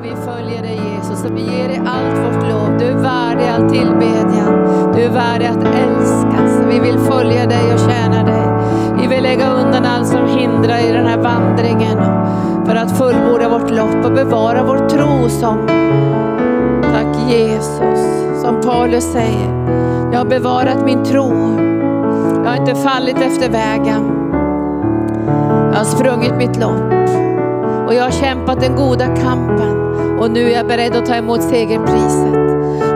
Och vi följer dig Jesus och vi ger dig allt vårt lov. Du är värdig all tillbedjan. Du är värdig att älskas. Vi vill följa dig och tjäna dig. Vi vill lägga undan allt som hindrar i den här vandringen för att fullborda vårt lopp och bevara vår tro som Tack Jesus, som Paulus säger. Jag har bevarat min tro. Jag har inte fallit efter vägen. Jag har sprungit mitt lopp och jag har kämpat den goda kampen och nu är jag beredd att ta emot segerpriset.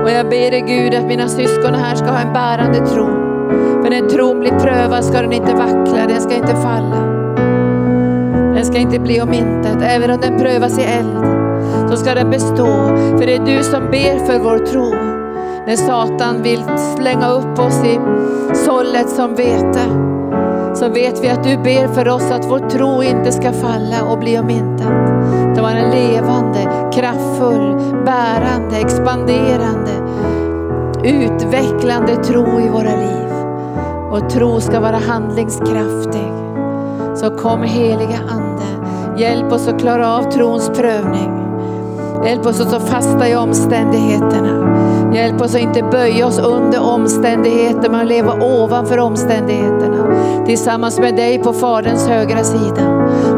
Och jag ber dig Gud att mina syskon här ska ha en bärande tro. För när tron blir prövad ska den inte vackla, den ska inte falla. Den ska inte bli om intet, även om den prövas i eld. Så ska den bestå, för det är du som ber för vår tro. När Satan vill slänga upp oss i sållet som vete, så vet vi att du ber för oss att vår tro inte ska falla och bli om intet vara en levande, kraftfull, bärande, expanderande, utvecklande tro i våra liv. Och tro ska vara handlingskraftig. Så kom heliga Ande, hjälp oss att klara av trons prövning. Hjälp oss att stå fasta i omständigheterna. Hjälp oss att inte böja oss under omständigheter, men leva ovanför omständigheterna. Tillsammans med dig på Faderns högra sida.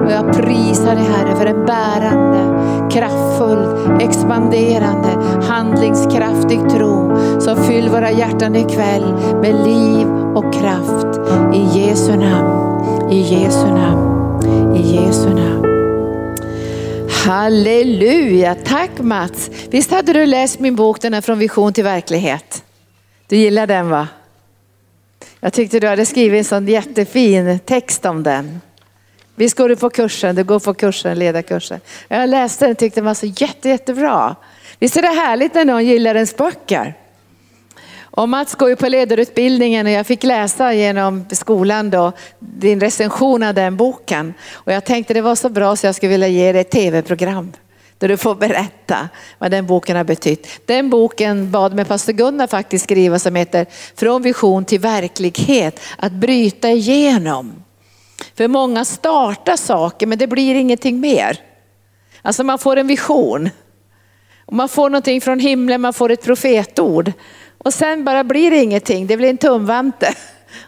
Och jag prisar dig Herre för en bärande, kraftfull, expanderande, handlingskraftig tro. Så fyll våra hjärtan ikväll med liv och kraft. I Jesu namn, i Jesu namn, i Jesu namn. Halleluja, tack Mats. Visst hade du läst min bok den här Från vision till verklighet? Du gillar den va? Jag tyckte du hade skrivit en sån jättefin text om den. Visst går du på kursen, du går på kursen, ledarkursen. Jag läste den och tyckte den var så jätte, jättebra. Visst är det härligt när någon gillar ens böcker? Och Mats går ju på ledarutbildningen och jag fick läsa genom skolan då din recension av den boken. Och jag tänkte det var så bra så jag skulle vilja ge dig ett tv-program. Där du får berätta vad den boken har betytt. Den boken bad mig pastor Gunnar faktiskt skriva som heter Från vision till verklighet. Att bryta igenom. För många startar saker men det blir ingenting mer. Alltså man får en vision. Och man får någonting från himlen, man får ett profetord. Och sen bara blir det ingenting, det blir en tumvante.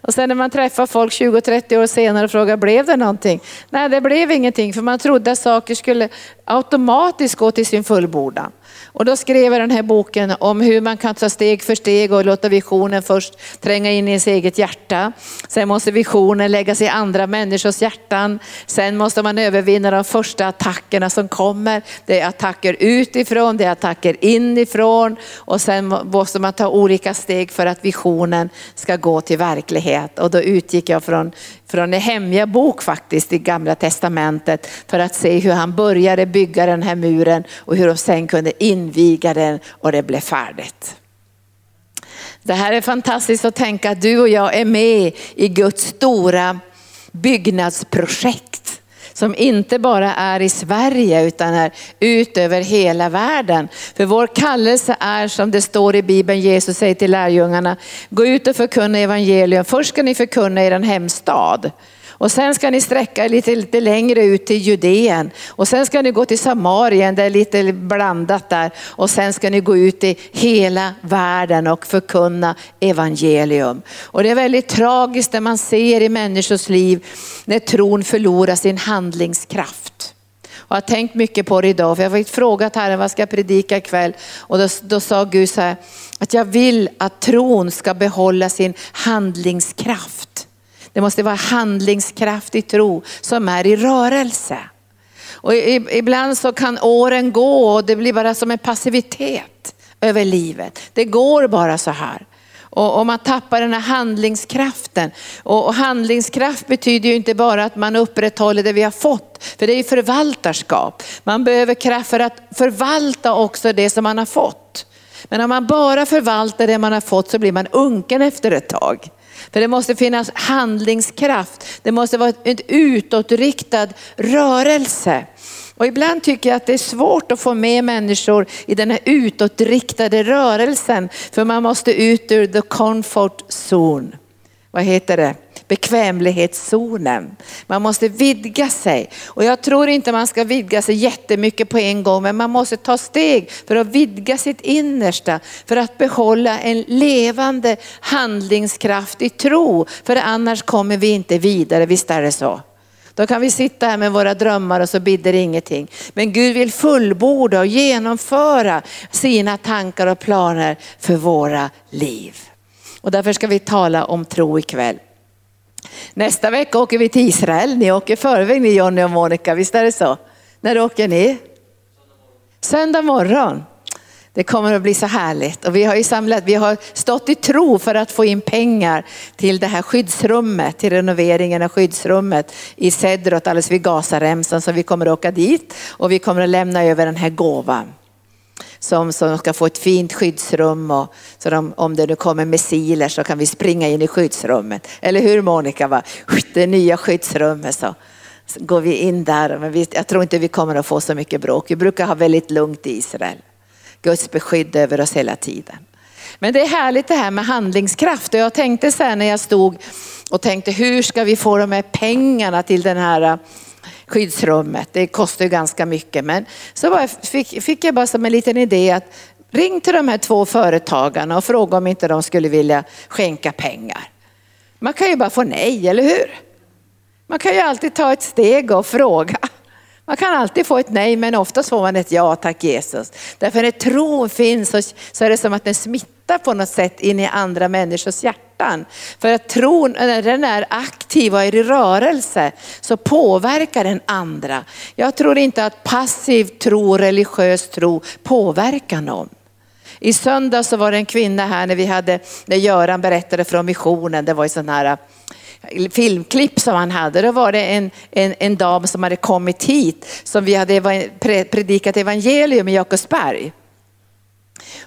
Och sen när man träffar folk 20-30 år senare och frågar, blev det någonting? Nej, det blev ingenting, för man trodde att saker skulle automatiskt gå till sin fullbordan. Och då skrev jag den här boken om hur man kan ta steg för steg och låta visionen först tränga in i ens eget hjärta. Sen måste visionen läggas i andra människors hjärtan. Sen måste man övervinna de första attackerna som kommer. Det är attacker utifrån, det är attacker inifrån och sen måste man ta olika steg för att visionen ska gå till verklighet. Och då utgick jag från från Nehemja bok faktiskt i gamla testamentet för att se hur han började bygga den här muren och hur de sen kunde inviga den och det blev färdigt. Det här är fantastiskt att tänka att du och jag är med i Guds stora byggnadsprojekt som inte bara är i Sverige utan är ut över hela världen. För vår kallelse är som det står i Bibeln, Jesus säger till lärjungarna, gå ut och förkunna evangelium. Först ska ni förkunna er hemstad. Och sen ska ni sträcka er lite, lite längre ut till Judeen. Och sen ska ni gå till Samarien, det är lite blandat där. Och sen ska ni gå ut i hela världen och förkunna evangelium. Och det är väldigt tragiskt när man ser i människors liv när tron förlorar sin handlingskraft. Och jag har tänkt mycket på det idag, för jag har frågat Herren vad ska jag predika ikväll? Och då, då sa Gud så här, att jag vill att tron ska behålla sin handlingskraft. Det måste vara handlingskraftig tro som är i rörelse. Och ibland så kan åren gå och det blir bara som en passivitet över livet. Det går bara så här. Och, man tappar den här handlingskraften. Och, handlingskraft betyder ju inte bara att man upprätthåller det vi har fått, för det är ju förvaltarskap. Man behöver kraft för att förvalta också det som man har fått. Men om man bara förvaltar det man har fått så blir man unken efter ett tag. För det måste finnas handlingskraft. Det måste vara en utåtriktad rörelse. Och ibland tycker jag att det är svårt att få med människor i den här utåtriktade rörelsen. För man måste ut ur the comfort zone. vad heter det, bekvämlighetszonen. Man måste vidga sig. Och jag tror inte man ska vidga sig jättemycket på en gång, men man måste ta steg för att vidga sitt innersta, för att behålla en levande handlingskraft i tro. För annars kommer vi inte vidare, visst är det så? Då kan vi sitta här med våra drömmar och så bidder ingenting. Men Gud vill fullborda och genomföra sina tankar och planer för våra liv. Och därför ska vi tala om tro ikväll. Nästa vecka åker vi till Israel. Ni åker förväg ni Jonny och Monica, visst är det så? När åker ni? Söndag morgon. Det kommer att bli så härligt. Och vi har ju samlat, vi har stått i tro för att få in pengar till det här skyddsrummet, till renoveringen av skyddsrummet i Sedrot alldeles vid Gazaremsan. Så vi kommer att åka dit och vi kommer att lämna över den här gåvan som, som ska få ett fint skyddsrum och så de, om det nu kommer missiler så kan vi springa in i skyddsrummet. Eller hur Monica? Va? Det nya skyddsrummet så, så går vi in där. Men vi, jag tror inte vi kommer att få så mycket bråk. Vi brukar ha väldigt lugnt i Israel. Guds beskydd över oss hela tiden. Men det är härligt det här med handlingskraft och jag tänkte så här när jag stod och tänkte hur ska vi få de här pengarna till den här skyddsrummet. Det kostar ju ganska mycket. Men så bara fick, fick jag bara som en liten idé att ring till de här två företagarna och fråga om inte de skulle vilja skänka pengar. Man kan ju bara få nej, eller hur? Man kan ju alltid ta ett steg och fråga. Man kan alltid få ett nej men oftast får man ett ja, tack Jesus. Därför när tron finns så är det som att den smittar på något sätt in i andra människors hjärtan. För att tron, när den är aktiv och är i rörelse så påverkar den andra. Jag tror inte att passiv tro, religiös tro påverkar någon. I söndag så var det en kvinna här när vi hade, när Göran berättade från missionen, det var ju sån här eh, filmklipp som han hade. Då var det en, en, en dam som hade kommit hit som vi hade predikat evangelium i Jakobsberg.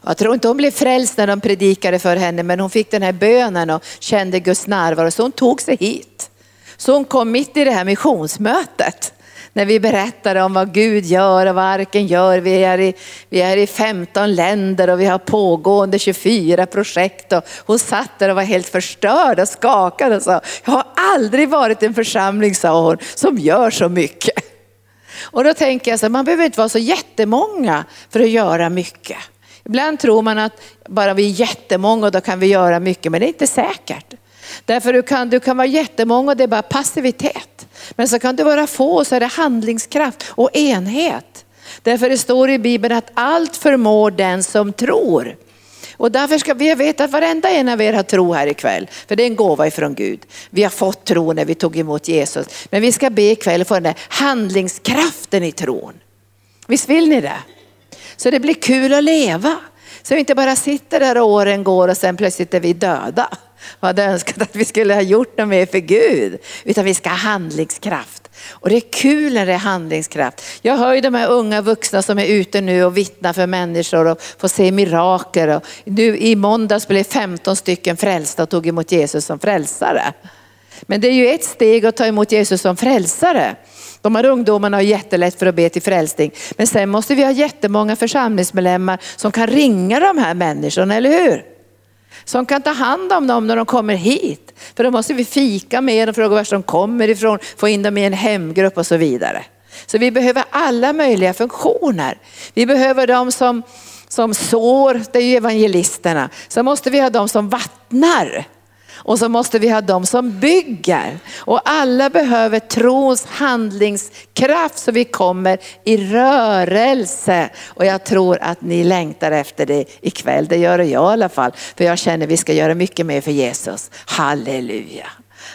Jag tror inte hon blev frälst när de predikade för henne men hon fick den här bönen och kände Guds närvaro så hon tog sig hit. Så hon kom mitt i det här missionsmötet när vi berättade om vad Gud gör och vad arken gör. Vi är, i, vi är i 15 länder och vi har pågående 24 projekt. Och hon satt där och var helt förstörd och skakad och sa, jag har aldrig varit i en församling, sa hon, som gör så mycket. Och då tänker jag så man behöver inte vara så jättemånga för att göra mycket. Ibland tror man att bara vi är jättemånga och då kan vi göra mycket, men det är inte säkert. Därför du kan, du kan vara jättemånga och det är bara passivitet. Men så kan du vara få och så är det handlingskraft och enhet. Därför det står i Bibeln att allt förmår den som tror. Och därför ska vi veta att varenda en av er har tro här ikväll. För det är en gåva ifrån Gud. Vi har fått tro när vi tog emot Jesus. Men vi ska be ikväll för den där handlingskraften i tron. Visst vill ni det? Så det blir kul att leva. Så vi inte bara sitter där och åren går och sen plötsligt är vi döda och hade önskat att vi skulle ha gjort något mer för Gud. Utan vi ska ha handlingskraft. Och det är kul när det är handlingskraft. Jag hör ju de här unga vuxna som är ute nu och vittnar för människor och får se mirakel. Och nu i måndags blev 15 stycken frälsta och tog emot Jesus som frälsare. Men det är ju ett steg att ta emot Jesus som frälsare. De här ungdomarna har jättelätt för att be till frälsning. Men sen måste vi ha jättemånga församlingsmedlemmar som kan ringa de här människorna, eller hur? Som kan ta hand om dem när de kommer hit. För då måste vi fika med dem, fråga var de kommer ifrån, få in dem i en hemgrupp och så vidare. Så vi behöver alla möjliga funktioner. Vi behöver dem som, som sår, det är ju evangelisterna. Sen måste vi ha dem som vattnar. Och så måste vi ha de som bygger. Och alla behöver trons handlingskraft så vi kommer i rörelse. Och jag tror att ni längtar efter det ikväll. Det gör jag i alla fall. För jag känner att vi ska göra mycket mer för Jesus. Halleluja.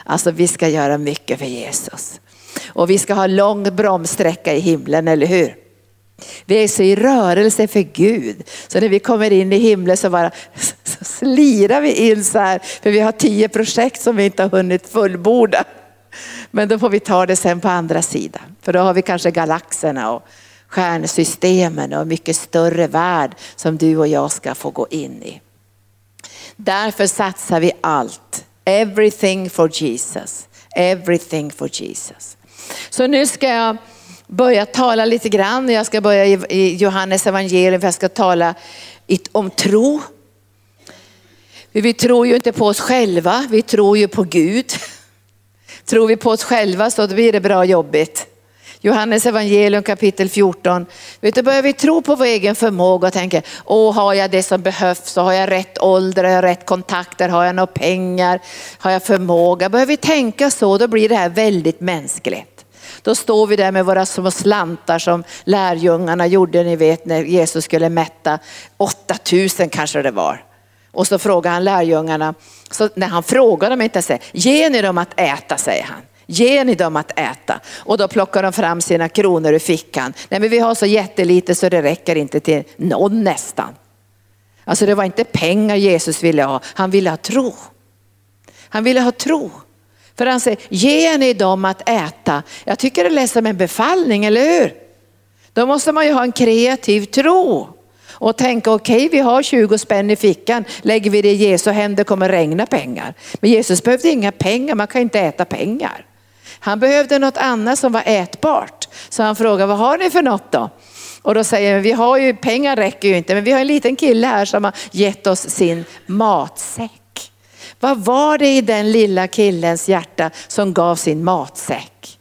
Alltså vi ska göra mycket för Jesus. Och vi ska ha lång bromssträcka i himlen, eller hur? Vi är så i rörelse för Gud. Så när vi kommer in i himlen så bara så slirar vi in så här. För vi har tio projekt som vi inte har hunnit fullborda. Men då får vi ta det sen på andra sidan. För då har vi kanske galaxerna och stjärnsystemen och mycket större värld som du och jag ska få gå in i. Därför satsar vi allt. Everything for Jesus. Everything for Jesus. Så nu ska jag börja tala lite grann. Jag ska börja i Johannes evangelium för jag ska tala om tro. Vi tror ju inte på oss själva, vi tror ju på Gud. Tror vi på oss själva så blir det bra jobbigt. Johannes evangelium kapitel 14. Vet du, börjar vi tro på vår egen förmåga och tänker, åh har jag det som behövs, och har jag rätt ålder, har jag rätt kontakter, har jag några pengar, har jag förmåga. Börjar vi tänka så, då blir det här väldigt mänskligt. Då står vi där med våra små slantar som lärjungarna gjorde, ni vet när Jesus skulle mätta 8000 kanske det var. Och så frågar han lärjungarna, så när han frågar dem inte, säger, ge ni dem att äta, säger han. Ge ni dem att äta? Och då plockar de fram sina kronor ur fickan. Nej men vi har så jättelite så det räcker inte till någon nästan. Alltså det var inte pengar Jesus ville ha, han ville ha tro. Han ville ha tro. För han säger, ge ni dem att äta. Jag tycker det lät som en befallning, eller hur? Då måste man ju ha en kreativ tro och tänka okej okay, vi har 20 spänn i fickan, lägger vi det i Jesu händer kommer regna pengar. Men Jesus behövde inga pengar, man kan inte äta pengar. Han behövde något annat som var ätbart. Så han frågade, vad har ni för något då? Och då säger han, vi har ju, pengar räcker ju inte, men vi har en liten kille här som har gett oss sin matsäck. Vad var det i den lilla killens hjärta som gav sin matsäck?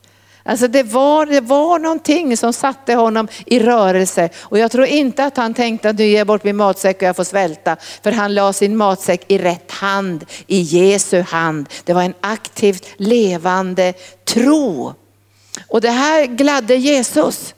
Alltså det var, det var någonting som satte honom i rörelse och jag tror inte att han tänkte att nu ger jag bort min matsäck och jag får svälta. För han la sin matsäck i rätt hand, i Jesu hand. Det var en aktivt levande tro. Och det här gladde Jesus.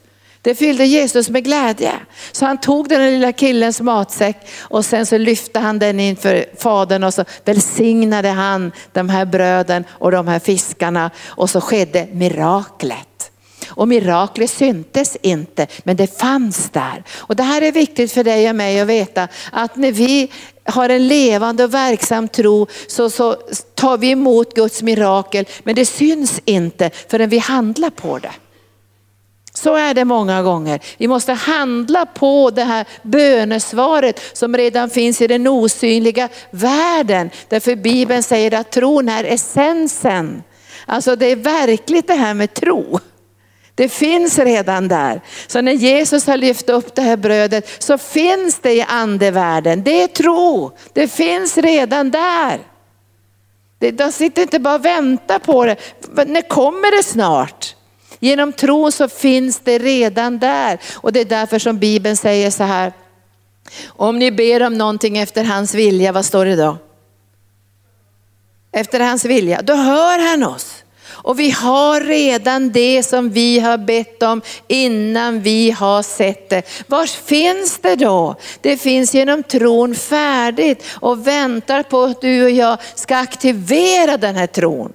Det fyllde Jesus med glädje. Så han tog den lilla killens matsäck och sen så lyfte han den inför fadern och så välsignade han de här bröden och de här fiskarna och så skedde miraklet. Och miraklet syntes inte, men det fanns där. Och det här är viktigt för dig och mig att veta att när vi har en levande och verksam tro så, så tar vi emot Guds mirakel, men det syns inte förrän vi handlar på det. Så är det många gånger. Vi måste handla på det här bönesvaret som redan finns i den osynliga världen. Därför Bibeln säger att tron är essensen. Alltså det är verkligt det här med tro. Det finns redan där. Så när Jesus har lyft upp det här brödet så finns det i andevärlden. Det är tro. Det finns redan där. De sitter inte bara och väntar på det. När kommer det snart? Genom tron så finns det redan där. Och det är därför som Bibeln säger så här. Om ni ber om någonting efter hans vilja, vad står det då? Efter hans vilja, då hör han oss. Och vi har redan det som vi har bett om innan vi har sett det. Var finns det då? Det finns genom tron färdigt och väntar på att du och jag ska aktivera den här tron.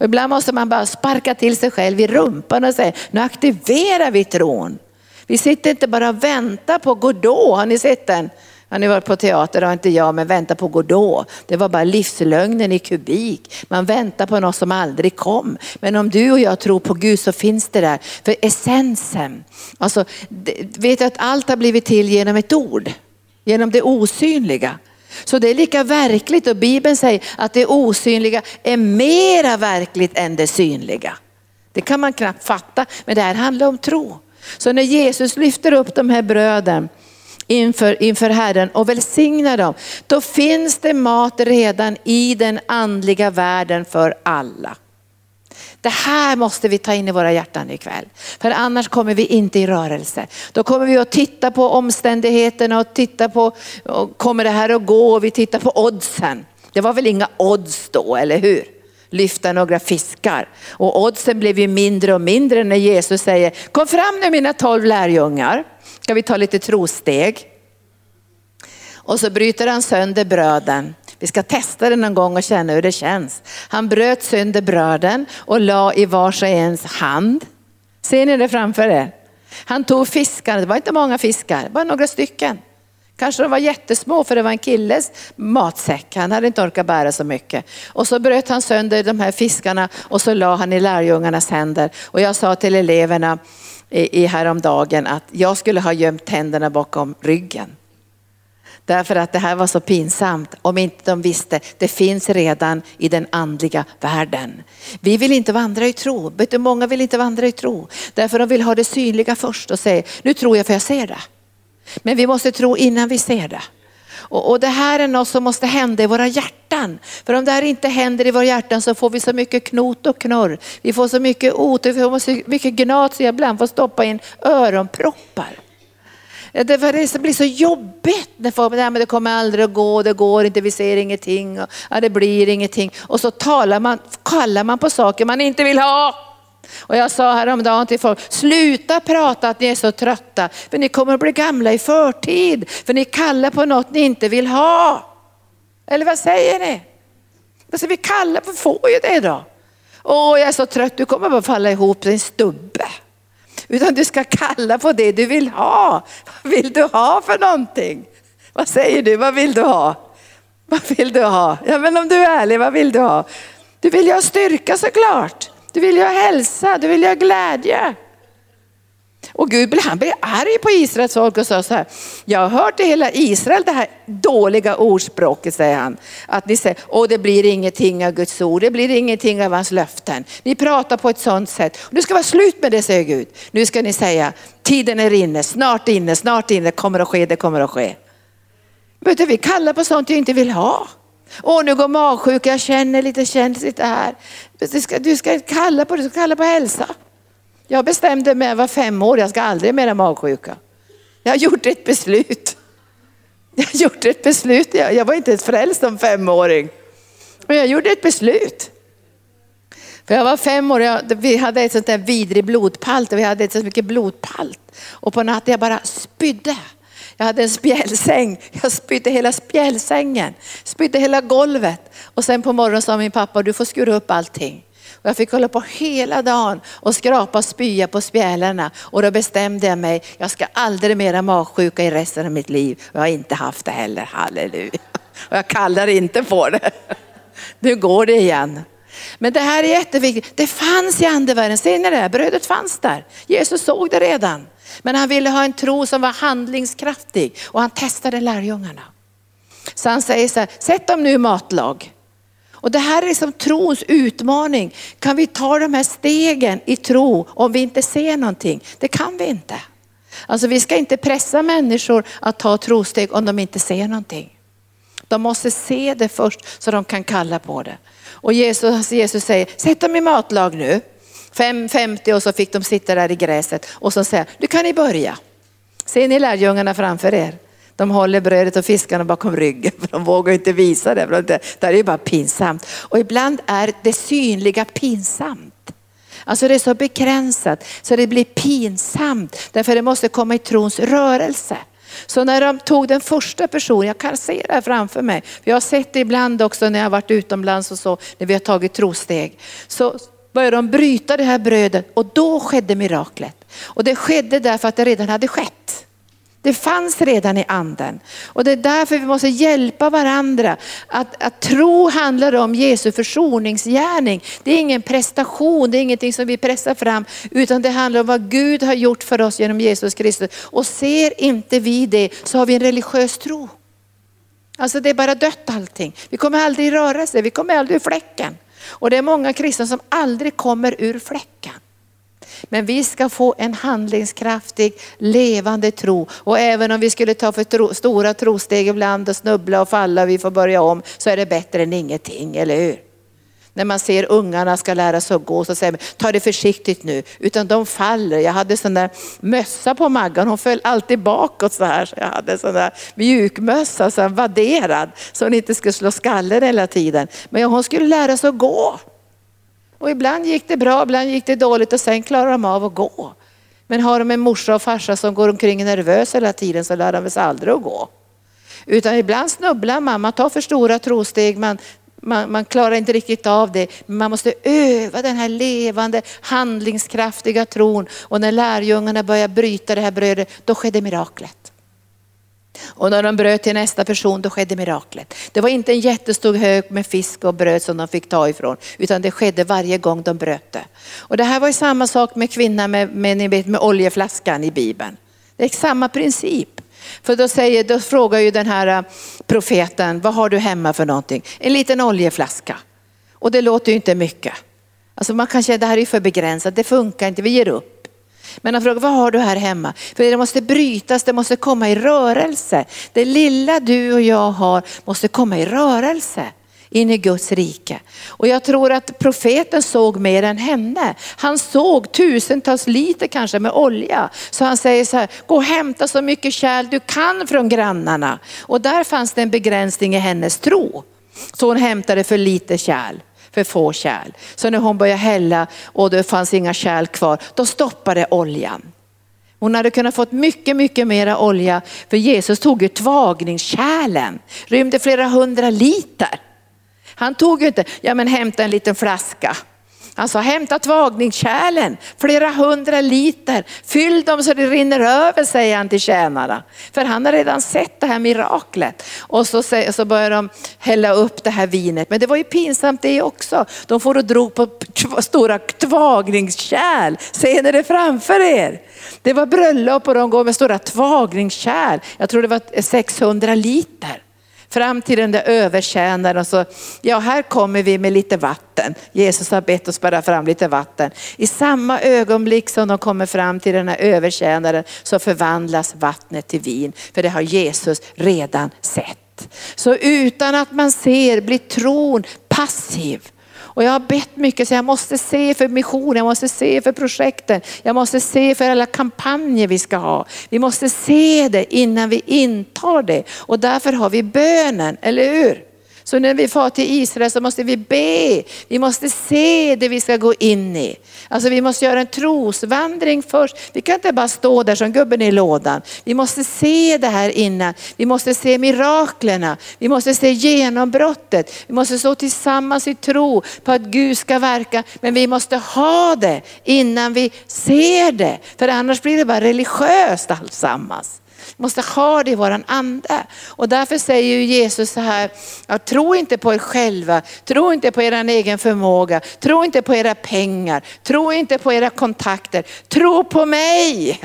Och ibland måste man bara sparka till sig själv i rumpan och säga, nu aktiverar vi tron. Vi sitter inte bara och väntar på Godot, har ni sett den? Har ni varit på teater? Det har inte jag, men vänta på Godot. Det var bara livslögnen i kubik. Man väntar på något som aldrig kom. Men om du och jag tror på Gud så finns det där. För essensen, alltså, vet du att allt har blivit till genom ett ord? Genom det osynliga. Så det är lika verkligt och Bibeln säger att det osynliga är mera verkligt än det synliga. Det kan man knappt fatta, men det här handlar om tro. Så när Jesus lyfter upp de här bröden inför, inför Herren och välsignar dem, då finns det mat redan i den andliga världen för alla. Det här måste vi ta in i våra hjärtan ikväll. För annars kommer vi inte i rörelse. Då kommer vi att titta på omständigheterna och titta på, kommer det här att gå? Och vi tittar på oddsen. Det var väl inga odds då, eller hur? Lyfta några fiskar. Och oddsen blev ju mindre och mindre när Jesus säger, kom fram nu mina tolv lärjungar. Ska vi ta lite trosteg? Och så bryter han sönder bröden vi ska testa det någon gång och känna hur det känns. Han bröt sönder bröden och la i vars och ens hand. Ser ni det framför er? Han tog fiskarna, det var inte många fiskar, bara några stycken. Kanske de var jättesmå för det var en killes matsäck. Han hade inte orkat bära så mycket. Och så bröt han sönder de här fiskarna och så la han i lärjungarnas händer. Och jag sa till eleverna i, häromdagen att jag skulle ha gömt tänderna bakom ryggen. Därför att det här var så pinsamt om inte de visste, det finns redan i den andliga världen. Vi vill inte vandra i tro, vet du, många vill inte vandra i tro. Därför de vill ha det synliga först och säga, nu tror jag för jag ser det. Men vi måste tro innan vi ser det. Och, och det här är något som måste hända i våra hjärtan. För om det här inte händer i våra hjärtan så får vi så mycket knot och knorr. Vi får så mycket otur, vi får så mycket gnat så jag ibland får stoppa in öronproppar. Det blir så jobbigt när folk säger det kommer aldrig att gå, det går inte, vi ser ingenting, och, ja, det blir ingenting. Och så talar man, kallar man på saker man inte vill ha. Och jag sa häromdagen till folk, sluta prata att ni är så trötta, för ni kommer att bli gamla i förtid. För ni kallar på något ni inte vill ha. Eller vad säger ni? Alltså, vi kallar vi får ju det då. Åh, jag är så trött, du kommer bara falla ihop din en stubbe. Utan du ska kalla på det du vill ha. Vad vill du ha för någonting? Vad säger du, vad vill du ha? Vad vill du ha? Ja men om du är ärlig, vad vill du ha? Du vill ju ha styrka såklart. Du vill ju ha hälsa, du vill ju ha glädje. Och Gud han blev arg på Israels folk och sa så här, jag har hört i hela Israel det här dåliga ordspråket säger han. Att ni säger, åh det blir ingenting av Guds ord, det blir ingenting av hans löften. Ni pratar på ett sådant sätt. Nu ska vara slut med det säger Gud. Nu ska ni säga, tiden är inne, snart inne, snart inne, kommer att ske, det kommer att ske. Vet du, vi kallar på sånt jag inte vill ha. Åh nu går magsjuka, jag känner lite känsligt här. Du ska, du ska kalla på det, du ska kalla på hälsa. Jag bestämde mig, jag var fem år, jag ska aldrig mer ha magsjuka. Jag har gjort ett beslut. Jag har gjort ett beslut, jag, jag var inte ens frälst som femåring. Men jag gjorde ett beslut. För jag var fem år, jag, vi hade ett sånt där vidrig blodpalt och vi hade ett så mycket blodpalt. Och på natten jag bara spydde. Jag hade en spjälsäng, jag spydde hela spjälsängen, spydde hela golvet. Och sen på morgonen sa min pappa, du får skura upp allting. Och jag fick hålla på hela dagen och skrapa och spya på spjälarna. Och då bestämde jag mig, jag ska aldrig mera magsjuka i resten av mitt liv. Och jag har inte haft det heller, halleluja. Och jag kallar inte på det. Nu går det igen. Men det här är jätteviktigt. Det fanns i andevärlden, ser ni det? Brödet fanns där. Jesus såg det redan. Men han ville ha en tro som var handlingskraftig och han testade lärjungarna. Så han säger så här, sätt dem nu i matlag. Och det här är liksom trons utmaning. Kan vi ta de här stegen i tro om vi inte ser någonting? Det kan vi inte. Alltså vi ska inte pressa människor att ta trosteg om de inte ser någonting. De måste se det först så de kan kalla på det. Och Jesus, Jesus säger, sätt dem i matlag nu. 5.50 och så fick de sitta där i gräset och så säger nu kan ni börja. Ser ni lärjungarna framför er? De håller brödet och fiskarna bakom ryggen för de vågar inte visa det. För det där är ju bara pinsamt. Och ibland är det synliga pinsamt. Alltså det är så begränsat så det blir pinsamt därför det måste komma i trons rörelse. Så när de tog den första personen, jag kan se det här framför mig, jag har sett det ibland också när jag har varit utomlands och så, när vi har tagit trosteg. Så började de bryta det här brödet och då skedde miraklet. Och det skedde därför att det redan hade skett. Det fanns redan i anden. Och det är därför vi måste hjälpa varandra. Att, att tro handlar om Jesu försoningsgärning. Det är ingen prestation, det är ingenting som vi pressar fram, utan det handlar om vad Gud har gjort för oss genom Jesus Kristus. Och ser inte vi det så har vi en religiös tro. Alltså det är bara dött allting. Vi kommer aldrig röra sig, vi kommer aldrig ur fläcken. Och det är många kristna som aldrig kommer ur fläcken. Men vi ska få en handlingskraftig, levande tro. Och även om vi skulle ta för tro, stora trosteg ibland och snubbla och falla och vi får börja om, så är det bättre än ingenting, eller hur? När man ser ungarna ska lära sig att gå så säger man, ta det försiktigt nu. Utan de faller. Jag hade sån där mössa på Maggan, hon föll alltid bakåt så här. Så jag hade sån där mjukmössa, så vadderad, så hon inte skulle slå skallen hela tiden. Men hon skulle lära sig att gå. Och ibland gick det bra, ibland gick det dåligt och sen klarar de av att gå. Men har de en morsa och farsa som går omkring nervös hela tiden så lär de sig aldrig att gå. Utan ibland snubblar man, man tar för stora trosteg, man, man, man, klarar inte riktigt av det. Men man måste öva den här levande, handlingskraftiga tron. Och när lärjungarna började bryta det här brödet, då skedde miraklet. Och när de bröt till nästa person, då skedde miraklet. Det var inte en jättestor hög med fisk och bröd som de fick ta ifrån, utan det skedde varje gång de bröt det. Och det här var ju samma sak med kvinnan med, med, med, med oljeflaskan i Bibeln. Det är samma princip. För då, säger, då frågar ju den här äh, profeten, vad har du hemma för någonting? En liten oljeflaska. Och det låter ju inte mycket. Alltså man kan känna, det här är för begränsat, det funkar inte, vi ger upp. Men han frågar, vad har du här hemma? För det måste brytas, det måste komma i rörelse. Det lilla du och jag har måste komma i rörelse in i Guds rike. Och jag tror att profeten såg mer än henne. Han såg tusentals liter kanske med olja. Så han säger så här, gå och hämta så mycket kärl du kan från grannarna. Och där fanns det en begränsning i hennes tro. Så hon hämtade för lite kärl för få kärl. Så när hon började hälla och det fanns inga kärl kvar, då stoppade oljan. Hon hade kunnat fått mycket, mycket mera olja för Jesus tog ju tvagningskärlen, rymde flera hundra liter. Han tog ju inte, ja men hämta en liten flaska. Han sa hämta tvagningskärlen, flera hundra liter, fyll dem så det rinner över säger han till tjänarna. För han har redan sett det här miraklet. Och så, så börjar de hälla upp det här vinet. Men det var ju pinsamt det också. De får och drog på stora tvagningskärl. Ser ni det framför er? Det var bröllop och de går med stora tvagningskärl. Jag tror det var 600 liter fram till den där övertjänaren och så, ja här kommer vi med lite vatten. Jesus har bett oss bära fram lite vatten. I samma ögonblick som de kommer fram till den här övertjänaren så förvandlas vattnet till vin. För det har Jesus redan sett. Så utan att man ser blir tron passiv. Och jag har bett mycket så jag måste se för missionen, jag måste se för projekten, jag måste se för alla kampanjer vi ska ha. Vi måste se det innan vi intar det och därför har vi bönen, eller hur? Så när vi far till Israel så måste vi be, vi måste se det vi ska gå in i. Alltså vi måste göra en trosvandring först. Vi kan inte bara stå där som gubben i lådan. Vi måste se det här innan. Vi måste se miraklerna. Vi måste se genombrottet. Vi måste stå tillsammans i tro på att Gud ska verka. Men vi måste ha det innan vi ser det. För annars blir det bara religiöst alltsammans vi måste ha det i våran ande. Och därför säger ju Jesus så här, ja, tro inte på er själva, tro inte på er egen förmåga, tro inte på era pengar, tro inte på era kontakter, tro på mig.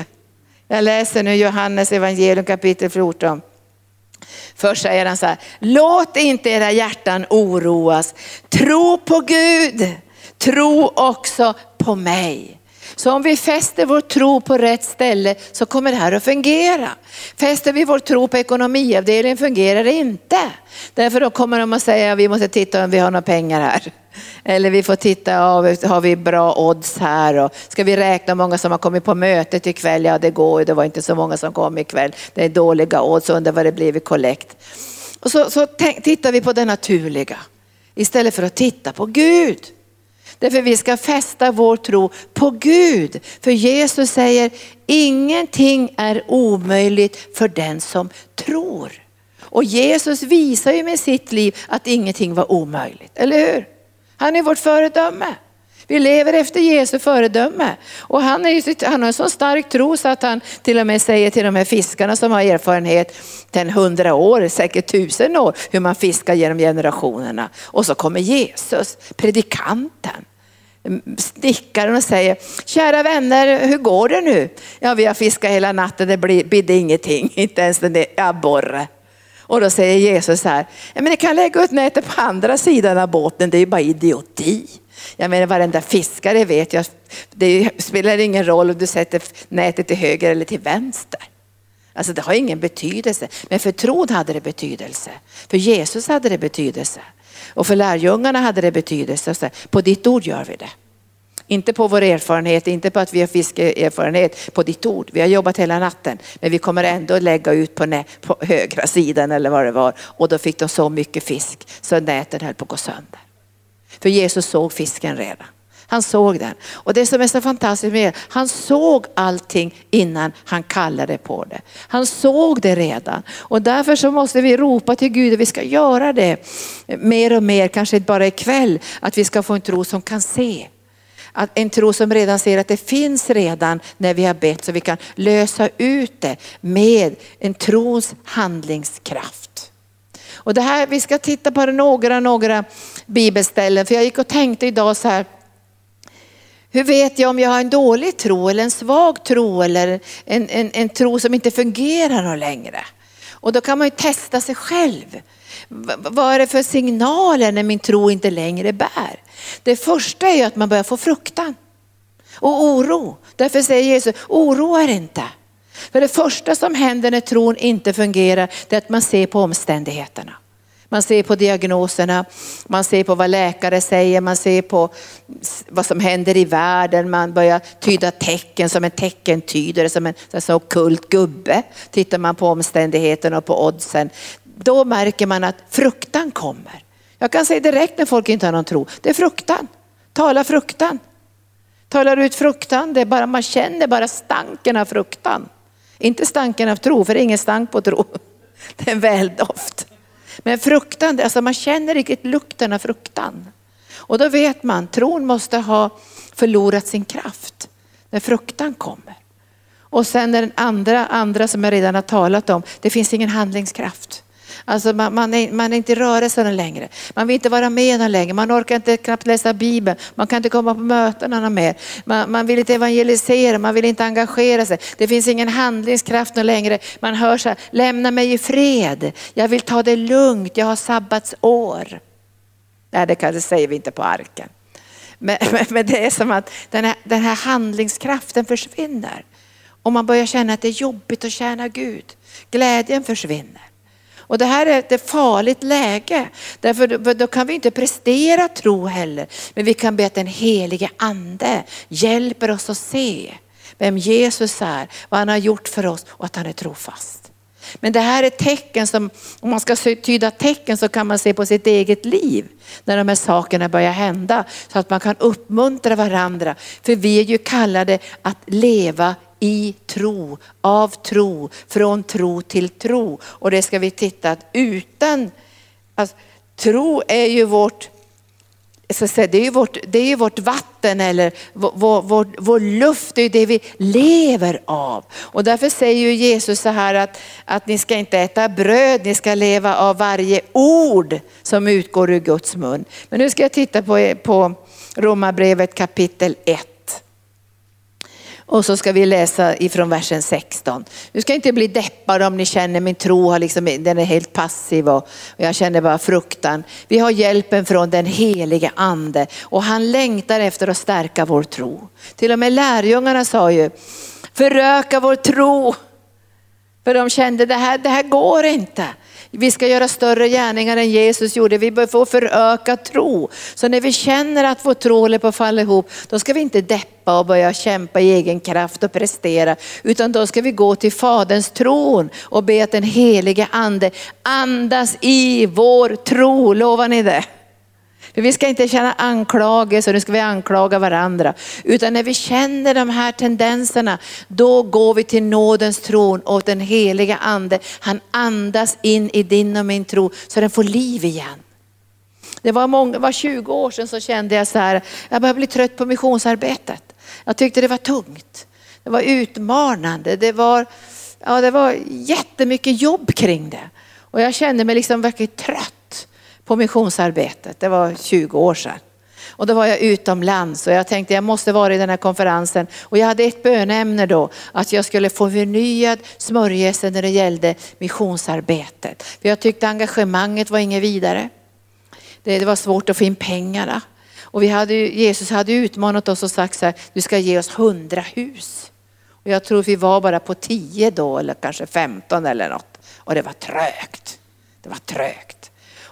Jag läser nu Johannes evangelium kapitel 14. Först säger han så här, låt inte era hjärtan oroas, tro på Gud, tro också på mig. Så om vi fäster vår tro på rätt ställe så kommer det här att fungera. Fäster vi vår tro på ekonomiavdelningen fungerar det inte. Därför då kommer de att säga att vi måste titta om vi har några pengar här. Eller vi får titta, har vi bra odds här? Och ska vi räkna hur många som har kommit på mötet ikväll? Ja det går det var inte så många som kom ikväll. Det är dåliga odds, undrar vad det blir vid kollekt. Och så, så tittar vi på det naturliga istället för att titta på Gud. Därför vi ska fästa vår tro på Gud. För Jesus säger, ingenting är omöjligt för den som tror. Och Jesus visar ju med sitt liv att ingenting var omöjligt, eller hur? Han är vårt föredöme. Vi lever efter Jesu föredöme. Och han, är, han har en så stark tro så att han till och med säger till de här fiskarna som har erfarenhet till hundra år, säkert tusen år, hur man fiskar genom generationerna. Och så kommer Jesus, predikanten snickaren och säger, kära vänner, hur går det nu? Ja, vi har fiskat hela natten, det bidde ingenting, inte ens en abborre. Och då säger Jesus så här, men ni kan lägga ut nätet på andra sidan av båten, det är ju bara idioti. Jag menar varenda fiskare vet ju det spelar ingen roll om du sätter nätet till höger eller till vänster. Alltså det har ingen betydelse. Men för tron hade det betydelse. För Jesus hade det betydelse. Och för lärjungarna hade det betydelse. På ditt ord gör vi det. Inte på vår erfarenhet, inte på att vi har fiskeerfarenhet, på ditt ord. Vi har jobbat hela natten, men vi kommer ändå lägga ut på, nä, på högra sidan eller vad det var. Och då fick de så mycket fisk så näten höll på att gå sönder. För Jesus såg fisken redan. Han såg den. Och det som är så fantastiskt med det, han såg allting innan han kallade på det. Han såg det redan. Och därför så måste vi ropa till Gud och vi ska göra det mer och mer, kanske inte bara ikväll, att vi ska få en tro som kan se. Att en tro som redan ser att det finns redan när vi har bett så vi kan lösa ut det med en trons handlingskraft. Och det här, vi ska titta på några, några bibelställen för jag gick och tänkte idag så här, hur vet jag om jag har en dålig tro eller en svag tro eller en, en, en tro som inte fungerar längre? Och då kan man ju testa sig själv. Vad är det för signaler när min tro inte längre bär? Det första är ju att man börjar få fruktan. Och oro. Därför säger Jesus, oroa er inte. För det första som händer när tron inte fungerar, det är att man ser på omständigheterna. Man ser på diagnoserna, man ser på vad läkare säger, man ser på vad som händer i världen, man börjar tyda tecken som en teckentydare, som en ockult gubbe. Tittar man på omständigheterna och på oddsen, då märker man att fruktan kommer. Jag kan säga direkt när folk inte har någon tro, det är fruktan. Tala fruktan. Talar ut fruktan, det är bara, man känner bara stanken av fruktan. Inte stanken av tro, för det är ingen stank på tro. Det är en väldoft. Men fruktan, alltså man känner riktigt lukten av fruktan. Och då vet man, tron måste ha förlorat sin kraft när fruktan kommer. Och sen den andra, andra som jag redan har talat om, det finns ingen handlingskraft. Alltså man, man, är, man är inte i rörelse längre. Man vill inte vara med längre. Man orkar inte knappt läsa Bibeln. Man kan inte komma på mötena mer. Man, man vill inte evangelisera, man vill inte engagera sig. Det finns ingen handlingskraft längre. Man hör så här, lämna mig i fred. Jag vill ta det lugnt, jag har sabbatsår. Nej, det, kan, det säger vi inte på arken. Men, men, men, det är som att den här, den här handlingskraften försvinner. Och man börjar känna att det är jobbigt att tjäna Gud. Glädjen försvinner. Och det här är ett farligt läge. Därför då kan vi inte prestera tro heller. Men vi kan be att den helige ande hjälper oss att se vem Jesus är, vad han har gjort för oss och att han är trofast. Men det här är tecken som, om man ska tyda tecken så kan man se på sitt eget liv när de här sakerna börjar hända. Så att man kan uppmuntra varandra. För vi är ju kallade att leva i tro, av tro, från tro till tro. Och det ska vi titta att utan, alltså, tro är ju vårt så säga, det, är ju vårt, det är vårt vatten eller vår, vår, vår luft, det är det vi lever av. Och därför säger ju Jesus så här att, att ni ska inte äta bröd, ni ska leva av varje ord som utgår ur Guds mun. Men nu ska jag titta på, på Romarbrevet kapitel 1. Och så ska vi läsa ifrån versen 16. Du ska inte bli deppad om ni känner min tro har liksom, den är helt passiv och, jag känner bara fruktan. Vi har hjälpen från den helige ande och han längtar efter att stärka vår tro. Till och med lärjungarna sa ju, föröka vår tro. För de kände det här, det här går inte. Vi ska göra större gärningar än Jesus gjorde. Vi bör få föröka tro. Så när vi känner att vår tro håller på att falla ihop, då ska vi inte deppa och börja kämpa i egen kraft och prestera. Utan då ska vi gå till Faderns tron och be att den helige ande andas i vår tro. Lovar ni det? För vi ska inte känna anklagelser, nu ska vi anklaga varandra. Utan när vi känner de här tendenserna, då går vi till nådens tron och den heliga ande, han andas in i din och min tro så den får liv igen. Det var, många, var 20 år sedan så kände jag så här, jag började bli trött på missionsarbetet. Jag tyckte det var tungt, det var utmanande, det var, ja, det var jättemycket jobb kring det. Och jag kände mig liksom verkligen trött på missionsarbetet. Det var 20 år sedan. Och då var jag utomlands och jag tänkte jag måste vara i den här konferensen. Och jag hade ett bönämne då, att jag skulle få förnyad smörjelse när det gällde missionsarbetet. För jag tyckte engagemanget var inget vidare. Det, det var svårt att få in pengarna. Och vi hade, Jesus hade utmanat oss och sagt så här, du ska ge oss hundra hus. Och jag tror vi var bara på tio då eller kanske femton eller något. Och det var trögt. Det var trögt.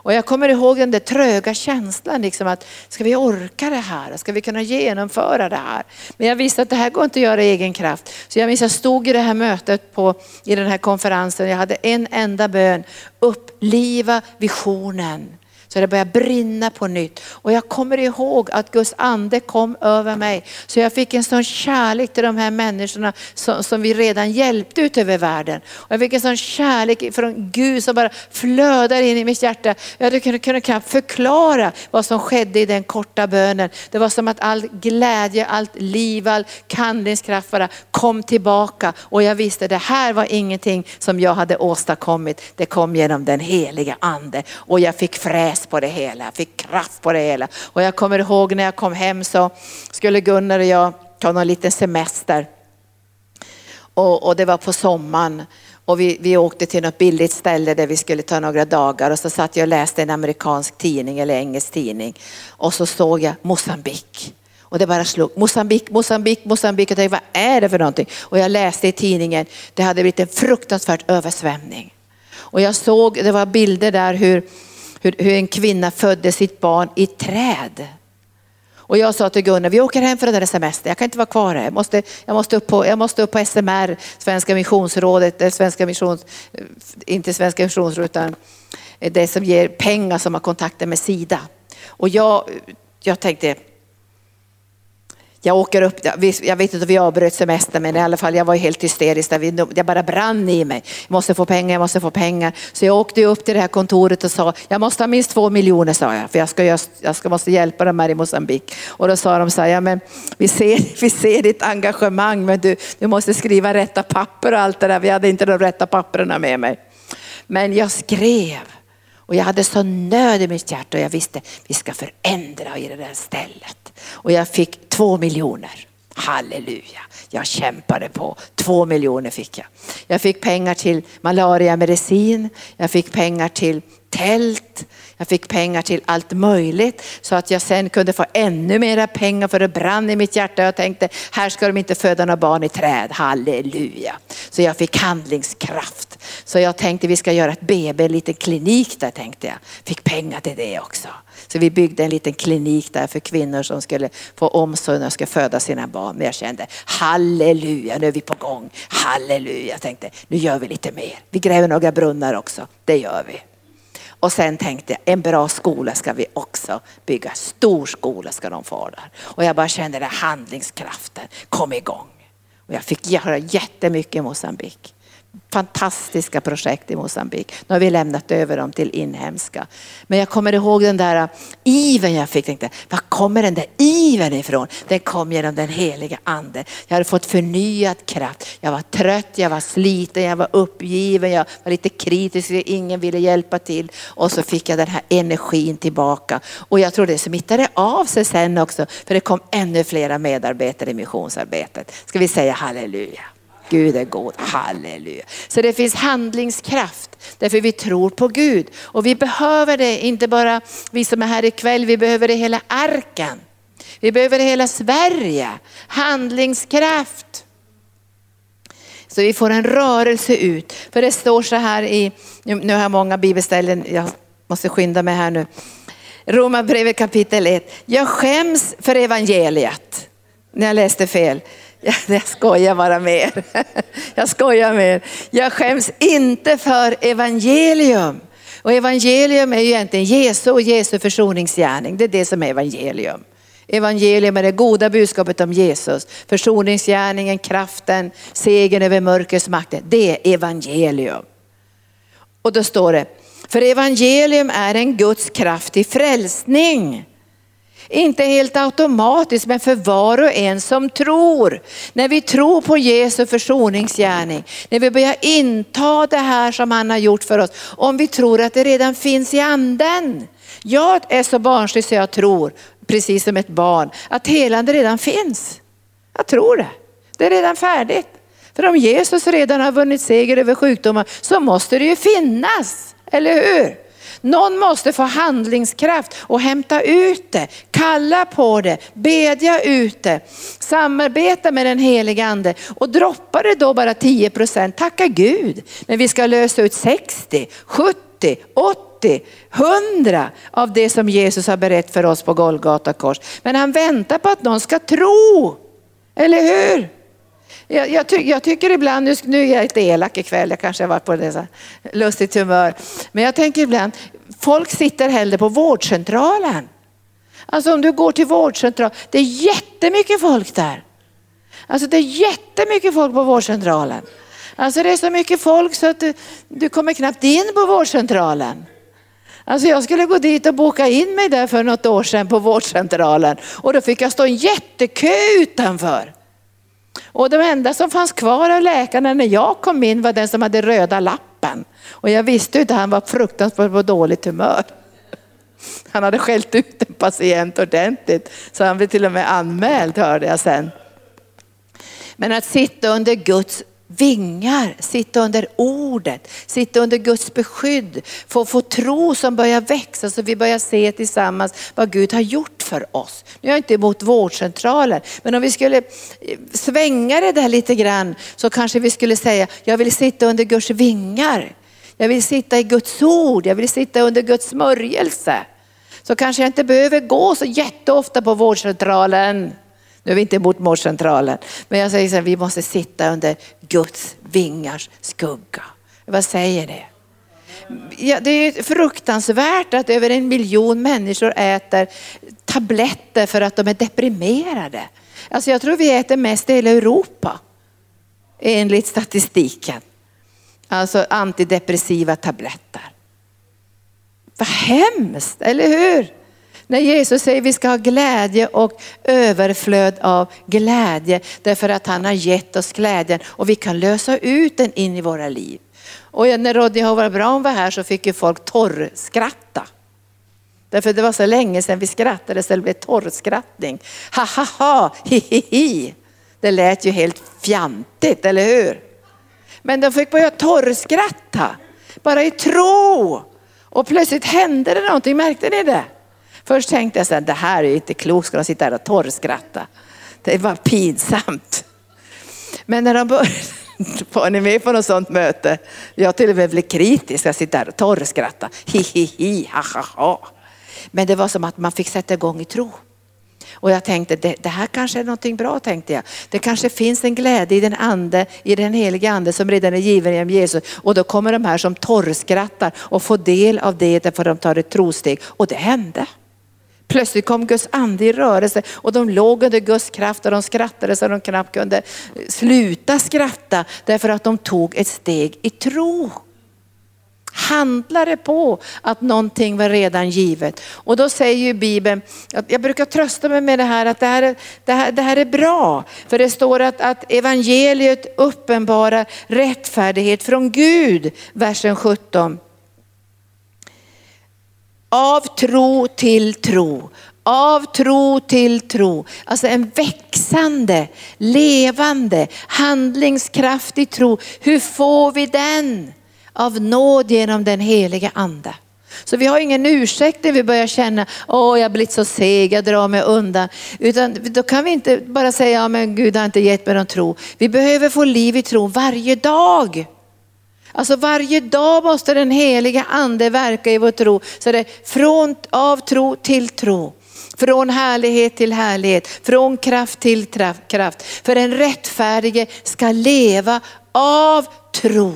Och jag kommer ihåg den där tröga känslan, liksom att ska vi orka det här? Ska vi kunna genomföra det här? Men jag visste att det här går inte att göra i egen kraft. Så jag minns jag stod i det här mötet på, i den här konferensen, jag hade en enda bön, uppliva visionen. Så det började brinna på nytt. Och jag kommer ihåg att Guds ande kom över mig. Så jag fick en sån kärlek till de här människorna som, som vi redan hjälpte ut över världen. Och jag fick en sån kärlek från Gud som bara flödar in i mitt hjärta. Jag kunde, kunde knappt förklara vad som skedde i den korta bönen. Det var som att all glädje, allt liv, all handlingskraft bara kom tillbaka. Och jag visste det här var ingenting som jag hade åstadkommit. Det kom genom den heliga ande. Och jag fick fräs på det hela, jag fick kraft på det hela. Och jag kommer ihåg när jag kom hem så skulle Gunnar och jag ta någon liten semester. Och, och det var på sommaren. Och vi, vi åkte till något billigt ställe där vi skulle ta några dagar och så satt jag och läste en amerikansk tidning eller engelsk tidning. Och så såg jag Mosambik. Och det bara slog. Mosambik, Mosambik, Mosambik. Jag tänkte, vad är det för någonting? Och jag läste i tidningen, det hade blivit en fruktansvärd översvämning. Och jag såg, det var bilder där hur, hur, hur en kvinna födde sitt barn i träd. Och jag sa till Gunnar, vi åker hem för den där semestern. jag kan inte vara kvar här. Jag måste, jag måste, upp, på, jag måste upp på SMR, Svenska missionsrådet, eller Svenska missions, eh, inte Svenska missionsrådet utan det som ger pengar som har kontakter med Sida. Och jag, jag tänkte, jag åker upp, jag vet inte om vi avbröt semestern men i alla fall jag var helt hysterisk. Jag bara brann i mig. Jag måste få pengar, jag måste få pengar. Så jag åkte upp till det här kontoret och sa, jag måste ha minst två miljoner sa jag. För jag, ska, jag ska, måste hjälpa dem här i Mosambik. Och då sa de så här, ja, men vi, ser, vi ser ditt engagemang men du, du måste skriva rätta papper och allt det där. Vi hade inte de rätta papperna med mig. Men jag skrev. Och jag hade så nöd i mitt hjärta och jag visste vi ska förändra i det där stället. Och jag fick två miljoner. Halleluja, jag kämpade på. Två miljoner fick jag. Jag fick pengar till malariamedicin, jag fick pengar till tält, jag fick pengar till allt möjligt så att jag sen kunde få ännu mera pengar för det brann i mitt hjärta. Jag tänkte, här ska de inte föda några barn i träd, halleluja. Så jag fick handlingskraft. Så jag tänkte vi ska göra ett BB, en liten klinik där tänkte jag. Fick pengar till det också. Så vi byggde en liten klinik där för kvinnor som skulle få omsorg när de ska föda sina barn. Men jag kände halleluja, nu är vi på gång. Halleluja, jag tänkte nu gör vi lite mer. Vi gräver några brunnar också, det gör vi. Och sen tänkte jag, en bra skola ska vi också bygga. Stor skola ska de få där. Och jag bara kände den handlingskraften kom igång. Och jag fick göra jättemycket i Mosambik fantastiska projekt i Mosambik. Nu har vi lämnat över dem till inhemska. Men jag kommer ihåg den där äh, iven jag fick. Tänkte, var kommer den där iven ifrån? Den kom genom den heliga ande. Jag hade fått förnyad kraft. Jag var trött, jag var sliten, jag var uppgiven, jag var lite kritisk, ingen ville hjälpa till. Och så fick jag den här energin tillbaka. Och jag tror det smittade av sig sen också, för det kom ännu flera medarbetare i missionsarbetet. Ska vi säga halleluja. Gud är god, halleluja. Så det finns handlingskraft därför vi tror på Gud. Och vi behöver det, inte bara vi som är här ikväll, vi behöver det hela arken. Vi behöver det hela Sverige, handlingskraft. Så vi får en rörelse ut. För det står så här i, nu har jag många bibelställen, jag måste skynda mig här nu. Romarbrevet kapitel 1. Jag skäms för evangeliet. När jag läste fel. Jag skojar bara mer. Jag skojar mer. Jag skäms inte för evangelium. Och evangelium är ju egentligen Jesu och Jesu försoningsgärning. Det är det som är evangelium. Evangelium är det goda budskapet om Jesus. Försoningsgärningen, kraften, segern över mörkrets makter. Det är evangelium. Och då står det, för evangelium är en Guds kraft till frälsning inte helt automatiskt, men för var och en som tror. När vi tror på Jesu försoningsgärning, när vi börjar inta det här som han har gjort för oss, om vi tror att det redan finns i anden. Jag är så barnslig så jag tror, precis som ett barn, att helande redan finns. Jag tror det. Det är redan färdigt. För om Jesus redan har vunnit seger över sjukdomar så måste det ju finnas, eller hur? Någon måste få handlingskraft och hämta ut det, kalla på det, bedja ut det, samarbeta med den heliga ande och droppar det då bara 10 procent, tacka Gud. Men vi ska lösa ut 60, 70, 80, 100 av det som Jesus har berättat för oss på Golgata kors. Men han väntar på att någon ska tro, eller hur? Jag, jag, ty, jag, tycker ibland, nu, nu är jag lite elak ikväll, jag kanske har varit på det lustigt humör. Men jag tänker ibland, folk sitter hellre på vårdcentralen. Alltså om du går till vårdcentralen, det är jättemycket folk där. Alltså det är jättemycket folk på vårdcentralen. Alltså det är så mycket folk så att du, du kommer knappt in på vårdcentralen. Alltså jag skulle gå dit och boka in mig där för något år sedan på vårdcentralen och då fick jag stå en jättekö utanför. Och de enda som fanns kvar av läkarna när jag kom in var den som hade röda lappen. Och jag visste inte, han var fruktansvärt på dåligt humör. Han hade skällt ut en patient ordentligt, så han blev till och med anmäld hörde jag sen. Men att sitta under Guds vingar, sitta under ordet, sitta under Guds beskydd, få, få tro som börjar växa så vi börjar se tillsammans vad Gud har gjort för oss. Nu är jag inte emot vårdcentraler, men om vi skulle eh, svänga det där lite grann så kanske vi skulle säga, jag vill sitta under Guds vingar. Jag vill sitta i Guds ord, jag vill sitta under Guds smörjelse. Så kanske jag inte behöver gå så jätteofta på vårdcentralen. Nu är vi inte emot vårdcentralen, men jag säger så här, vi måste sitta under Guds vingars skugga. Vad säger det? Ja, det är fruktansvärt att över en miljon människor äter tabletter för att de är deprimerade. Alltså jag tror vi äter mest i hela Europa enligt statistiken. Alltså antidepressiva tabletter. Vad hemskt, eller hur? När Jesus säger att vi ska ha glädje och överflöd av glädje därför att han har gett oss glädjen och vi kan lösa ut den in i våra liv. Och när Rodney Howard Brown var här så fick ju folk torrskratta. Därför det var så länge sedan vi skrattade så det blev torrskrattning. Ha ha ha, hi hi hi. Det lät ju helt fjantigt, eller hur? Men de fick börja torrskratta, bara i tro. Och plötsligt hände det någonting, märkte ni det? Först tänkte jag så här, det här är inte klokt, ska de sitta här och torrskratta? Det var pinsamt. Men när de började, var ni med på något sånt möte? Jag till och med blev kritisk, jag sitter här och torrskratta. Hi hi hi, ha ha ha. Men det var som att man fick sätta igång i tro. Och jag tänkte, det, det, här kanske är någonting bra tänkte jag. Det kanske finns en glädje i den ande, i den heliga ande som redan är given genom Jesus. Och då kommer de här som torrskrattar och får del av det därför de tar ett trosteg. Och det hände. Plötsligt kom Guds ande i rörelse och de låg under Guds kraft och de skrattade så de knappt kunde sluta skratta därför att de tog ett steg i tro handlade på att någonting var redan givet. Och då säger ju Bibeln, jag brukar trösta mig med det här att det här är, det här, det här är bra. För det står att, att evangeliet uppenbarar rättfärdighet från Gud, versen 17. Av tro till tro. Av tro till tro. Alltså en växande, levande, handlingskraftig tro. Hur får vi den? av nåd genom den heliga ande. Så vi har ingen ursäkt när vi börjar känna, åh jag har blivit så seg, jag drar mig undan. Utan då kan vi inte bara säga, ja men Gud har inte gett mig någon tro. Vi behöver få liv i tro varje dag. Alltså varje dag måste den heliga ande verka i vår tro. Så det är från av tro till tro. Från härlighet till härlighet, från kraft till kraft. För den rättfärdige ska leva av tro.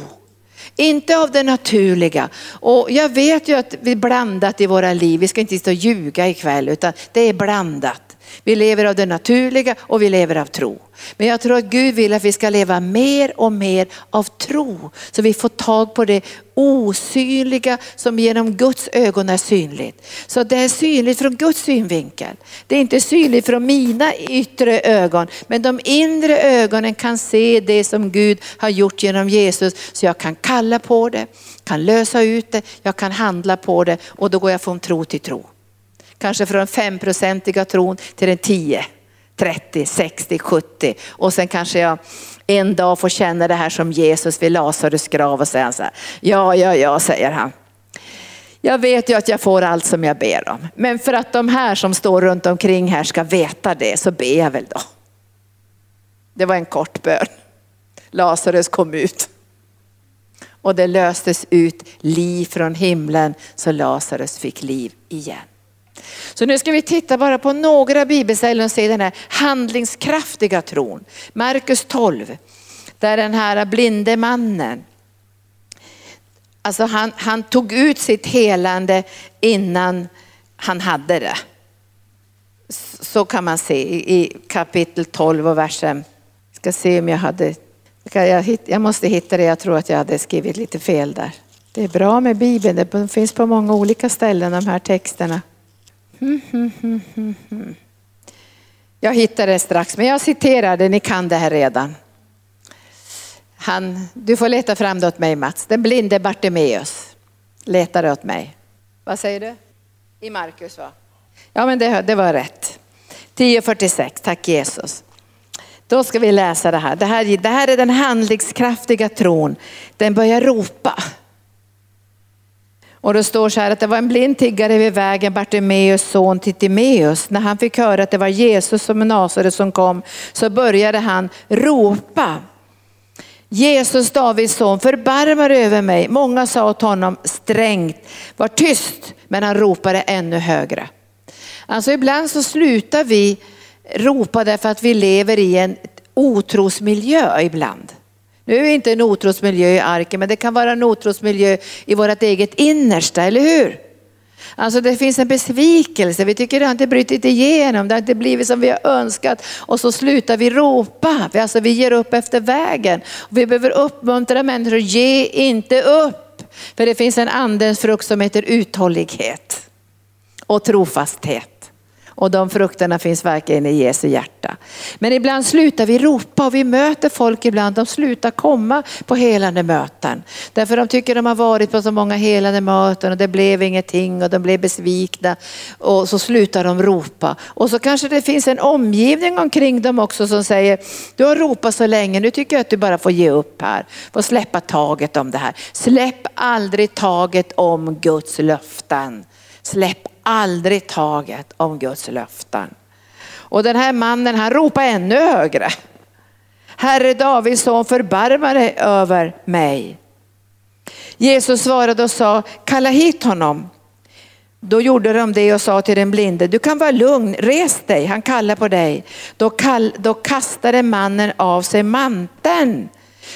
Inte av det naturliga. Och jag vet ju att vi är blandat i våra liv. Vi ska inte stå och ljuga ikväll utan det är blandat. Vi lever av det naturliga och vi lever av tro. Men jag tror att Gud vill att vi ska leva mer och mer av tro. Så vi får tag på det osynliga som genom Guds ögon är synligt. Så det är synligt från Guds synvinkel. Det är inte synligt från mina yttre ögon. Men de inre ögonen kan se det som Gud har gjort genom Jesus. Så jag kan kalla på det, kan lösa ut det, jag kan handla på det och då går jag från tro till tro. Kanske från femprocentiga tron till den 10, 30, 60, 70 och sen kanske jag en dag får känna det här som Jesus vid Lazarus grav och säga så här, ja, ja, ja, säger han. Jag vet ju att jag får allt som jag ber om, men för att de här som står runt omkring här ska veta det så ber jag väl då. Det var en kort bön. Lazarus kom ut och det löstes ut liv från himlen så Lazarus fick liv igen. Så nu ska vi titta bara på några bibelställen och se den här handlingskraftiga tron. Markus 12, där den här blinde mannen, alltså han, han tog ut sitt helande innan han hade det. Så kan man se i kapitel 12 och versen, ska se om jag hade, jag måste hitta det, jag tror att jag hade skrivit lite fel där. Det är bra med Bibeln, det finns på många olika ställen de här texterna. Jag hittar det strax, men jag citerar det, ni kan det här redan. Han, du får leta fram det åt mig Mats. Den blinde Bartimeus letar åt mig. Vad säger du? I Markus va? Ja men det, det var rätt. 10.46, tack Jesus. Då ska vi läsa det här. Det här, det här är den handlingskraftiga tron. Den börjar ropa. Och det står så här att det var en blind tiggare vid vägen, Bartimeus son till Timeus. När han fick höra att det var Jesus som Nasaret som kom så började han ropa. Jesus Davids son, förbarmar över mig. Många sa åt honom strängt, var tyst, men han ropade ännu högre. Alltså ibland så slutar vi ropa därför att vi lever i en otrosmiljö ibland. Nu är inte en otrosmiljö i arken, men det kan vara en otrosmiljö i vårt eget innersta, eller hur? Alltså det finns en besvikelse, vi tycker det har inte brutit igenom, det har inte blivit som vi har önskat och så slutar vi ropa, alltså vi ger upp efter vägen. Vi behöver uppmuntra människor, ge inte upp. För det finns en andens frukt som heter uthållighet och trofasthet. Och de frukterna finns verkligen i Jesu hjärta. Men ibland slutar vi ropa och vi möter folk ibland, de slutar komma på helande möten. Därför de tycker de har varit på så många helande möten och det blev ingenting och de blev besvikna. Och så slutar de ropa. Och så kanske det finns en omgivning omkring dem också som säger, du har ropat så länge, nu tycker jag att du bara får ge upp här. Får släppa taget om det här. Släpp aldrig taget om Guds löften. Släpp aldrig taget om Guds löften. Och den här mannen han ropar ännu högre. Herre Davids son förbarma dig över mig. Jesus svarade och sa, kalla hit honom. Då gjorde de det och sa till den blinde, du kan vara lugn, res dig, han kallar på dig. Då, kall, då kastade mannen av sig manteln.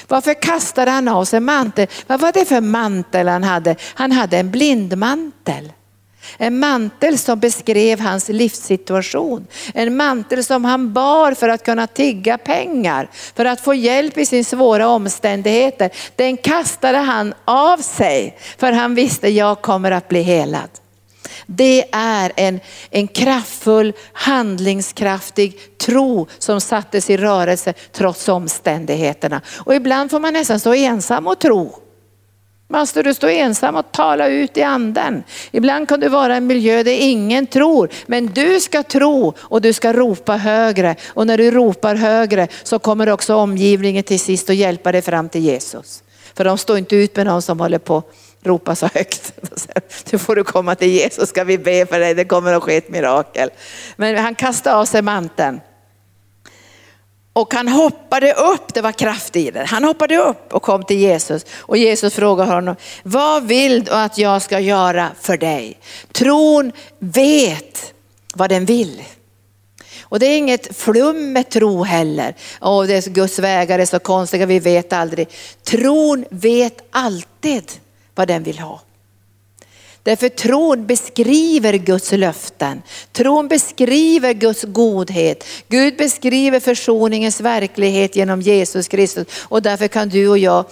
Varför kastade han av sig manteln? Vad var det för mantel han hade? Han hade en blindmantel. En mantel som beskrev hans livssituation. En mantel som han bar för att kunna tigga pengar, för att få hjälp i sin svåra omständigheter. Den kastade han av sig för han visste jag kommer att bli helad. Det är en, en kraftfull, handlingskraftig tro som sattes i rörelse trots omständigheterna. Och ibland får man nästan stå ensam och tro. Måste du stå ensam och tala ut i anden. Ibland kan du vara i en miljö där ingen tror, men du ska tro och du ska ropa högre. Och när du ropar högre så kommer också omgivningen till sist att hjälpa dig fram till Jesus. För de står inte ut med någon som håller på att ropa så högt. Nu får du komma till Jesus ska vi be för dig, det kommer att ske ett mirakel. Men han kastade av sig manteln. Och han hoppade upp, det var kraft i det. Han hoppade upp och kom till Jesus och Jesus frågade honom, vad vill du att jag ska göra för dig? Tron vet vad den vill. Och det är inget flum med tro heller. Och det är Guds vägar är så konstiga, vi vet aldrig. Tron vet alltid vad den vill ha. Därför tron beskriver Guds löften. Tron beskriver Guds godhet. Gud beskriver försoningens verklighet genom Jesus Kristus. Och därför kan du och jag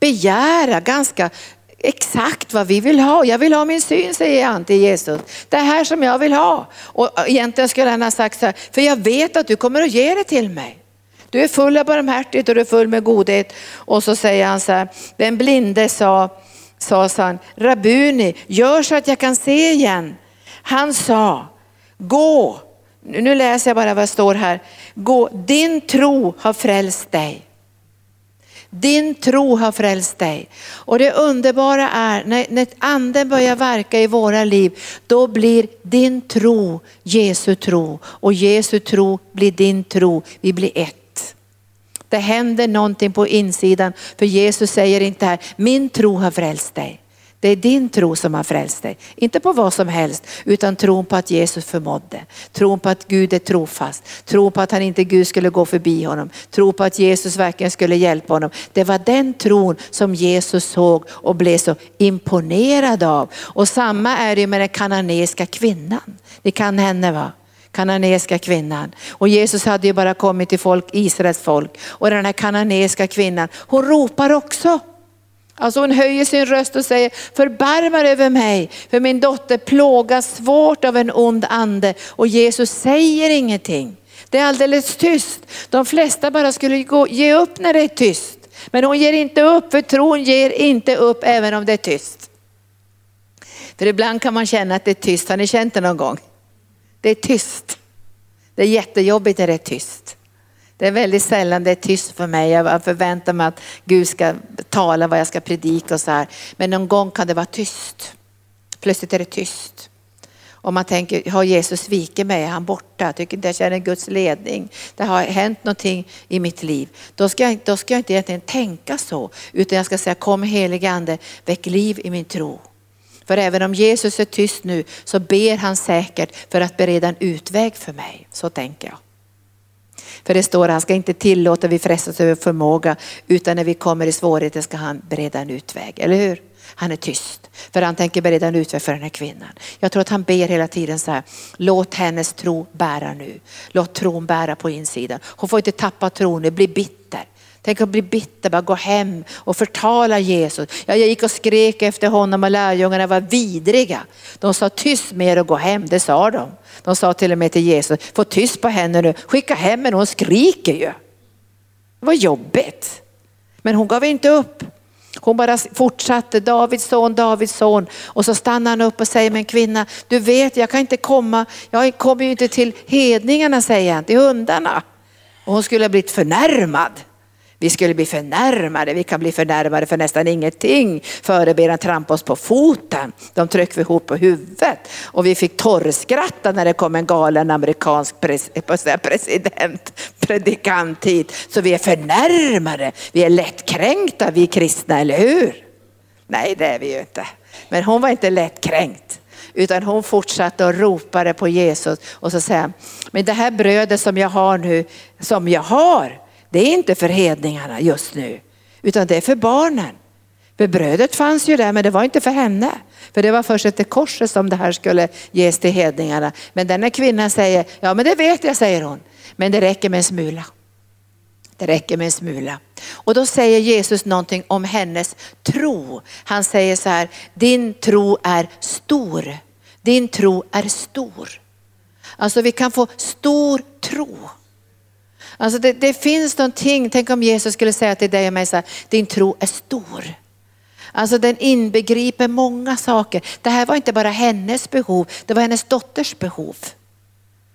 begära ganska exakt vad vi vill ha. Jag vill ha min syn säger han till Jesus. Det här som jag vill ha. Och egentligen skulle han ha sagt så här, för jag vet att du kommer att ge det till mig. Du är full av barmhärtighet och du är full med godhet. Och så säger han så här, den blinde sa, sa han, Rabuni, gör så att jag kan se igen. Han sa, gå, nu läser jag bara vad det står här, gå, din tro har frälst dig. Din tro har frälst dig. Och det underbara är när, när anden börjar verka i våra liv, då blir din tro Jesu tro och Jesu tro blir din tro. Vi blir ett. Det händer någonting på insidan. För Jesus säger inte här, min tro har frälst dig. Det är din tro som har frälst dig. Inte på vad som helst, utan tron på att Jesus förmådde. Tron på att Gud är trofast. Tron på att han inte Gud skulle gå förbi honom. Tro på att Jesus verkligen skulle hjälpa honom. Det var den tron som Jesus såg och blev så imponerad av. Och samma är det med den kananeiska kvinnan. Ni kan henne va? Kananeiska kvinnan. Och Jesus hade ju bara kommit till folk, Israels folk. Och den här kananeiska kvinnan, hon ropar också. Alltså hon höjer sin röst och säger, förbarmar över mig, för min dotter plågas svårt av en ond ande. Och Jesus säger ingenting. Det är alldeles tyst. De flesta bara skulle gå, ge upp när det är tyst. Men hon ger inte upp, för tron ger inte upp även om det är tyst. För ibland kan man känna att det är tyst, har ni känt det någon gång? Det är tyst. Det är jättejobbigt när det är tyst. Det är väldigt sällan det är tyst för mig. Jag förväntar mig att Gud ska tala vad jag ska predika och så här. Men någon gång kan det vara tyst. Plötsligt är det tyst. Och man tänker, har Jesus svikit mig? Är han borta? Jag tycker inte jag känner Guds ledning. Det har hänt någonting i mitt liv. Då ska, jag, då ska jag inte egentligen tänka så, utan jag ska säga kom helige ande, väck liv i min tro. För även om Jesus är tyst nu så ber han säkert för att bereda en utväg för mig. Så tänker jag. För det står att han ska inte tillåta vi frestas över förmåga utan när vi kommer i svårigheter ska han bereda en utväg, eller hur? Han är tyst för han tänker bereda en utväg för den här kvinnan. Jag tror att han ber hela tiden så här, låt hennes tro bära nu. Låt tron bära på insidan. Hon får inte tappa tron, det blir bitter. Tänk att bli bitter, bara gå hem och förtala Jesus. Ja, jag gick och skrek efter honom och lärjungarna var vidriga. De sa tyst med er och gå hem, det sa de. De sa till och med till Jesus, få tyst på henne nu, skicka hem henne, hon skriker ju. Det var jobbigt. Men hon gav inte upp. Hon bara fortsatte, Davids son, Davids son. Och så stannar han upp och säger, men kvinna, du vet jag kan inte komma, jag kommer ju inte till hedningarna säger han, till hundarna. Och hon skulle ha blivit förnärmad. Vi skulle bli förnärmade, vi kan bli förnärmade för nästan ingenting. Förebedjan trampade oss på foten, de tryckte vi ihop på huvudet. Och vi fick torrskratta när det kom en galen amerikansk eh, president, predikant hit. Så vi är förnärmade, vi är lättkränkta vi kristna, eller hur? Nej det är vi ju inte. Men hon var inte lättkränkt. Utan hon fortsatte och ropade på Jesus och så säger men det här brödet som jag har nu, som jag har, det är inte för hedningarna just nu, utan det är för barnen. För brödet fanns ju där, men det var inte för henne. För det var först efter korset som det här skulle ges till hedningarna. Men denna kvinnan säger, ja men det vet jag, säger hon. Men det räcker med en smula. Det räcker med en smula. Och då säger Jesus någonting om hennes tro. Han säger så här, din tro är stor. Din tro är stor. Alltså vi kan få stor tro. Alltså det, det, finns någonting, tänk om Jesus skulle säga till dig och mig så här, din tro är stor. Alltså den inbegriper många saker. Det här var inte bara hennes behov, det var hennes dotters behov.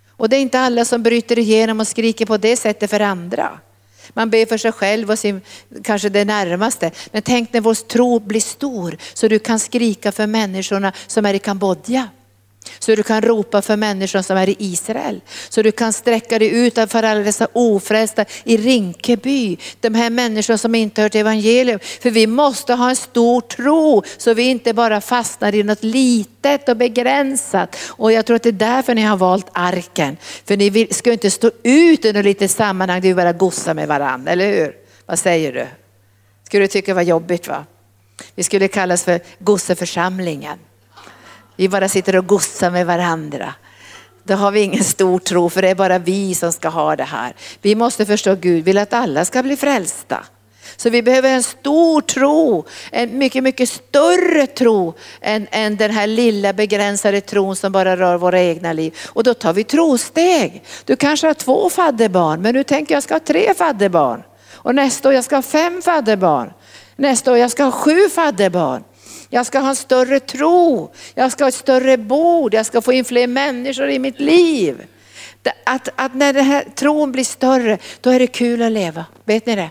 Och det är inte alla som bryter igenom och skriker på det sättet för andra. Man ber för sig själv och sin, kanske det närmaste. Men tänk när vår tro blir stor så du kan skrika för människorna som är i Kambodja. Så du kan ropa för människor som är i Israel. Så du kan sträcka dig ut för alla dessa ofrälsta i Rinkeby. De här människorna som inte hört evangelium. För vi måste ha en stor tro så vi inte bara fastnar i något litet och begränsat. Och jag tror att det är därför ni har valt arken. För ni vill, ska inte stå ut i något litet sammanhang där vi bara gossar med varandra, eller hur? Vad säger du? Skulle du tycka det var jobbigt va? Vi skulle kallas för gosseförsamlingen. Vi bara sitter och gossar med varandra. Då har vi ingen stor tro för det är bara vi som ska ha det här. Vi måste förstå att Gud vill att alla ska bli frälsta. Så vi behöver en stor tro, en mycket, mycket större tro än, än den här lilla begränsade tron som bara rör våra egna liv. Och då tar vi trosteg. Du kanske har två fadderbarn, men nu tänker jag ska ha tre fadderbarn. Och nästa år jag ska ha fem fadderbarn. Nästa år jag ska ha sju fadderbarn. Jag ska ha en större tro. Jag ska ha ett större bord. Jag ska få in fler människor i mitt liv. Att, att när den här tron blir större, då är det kul att leva. Vet ni det?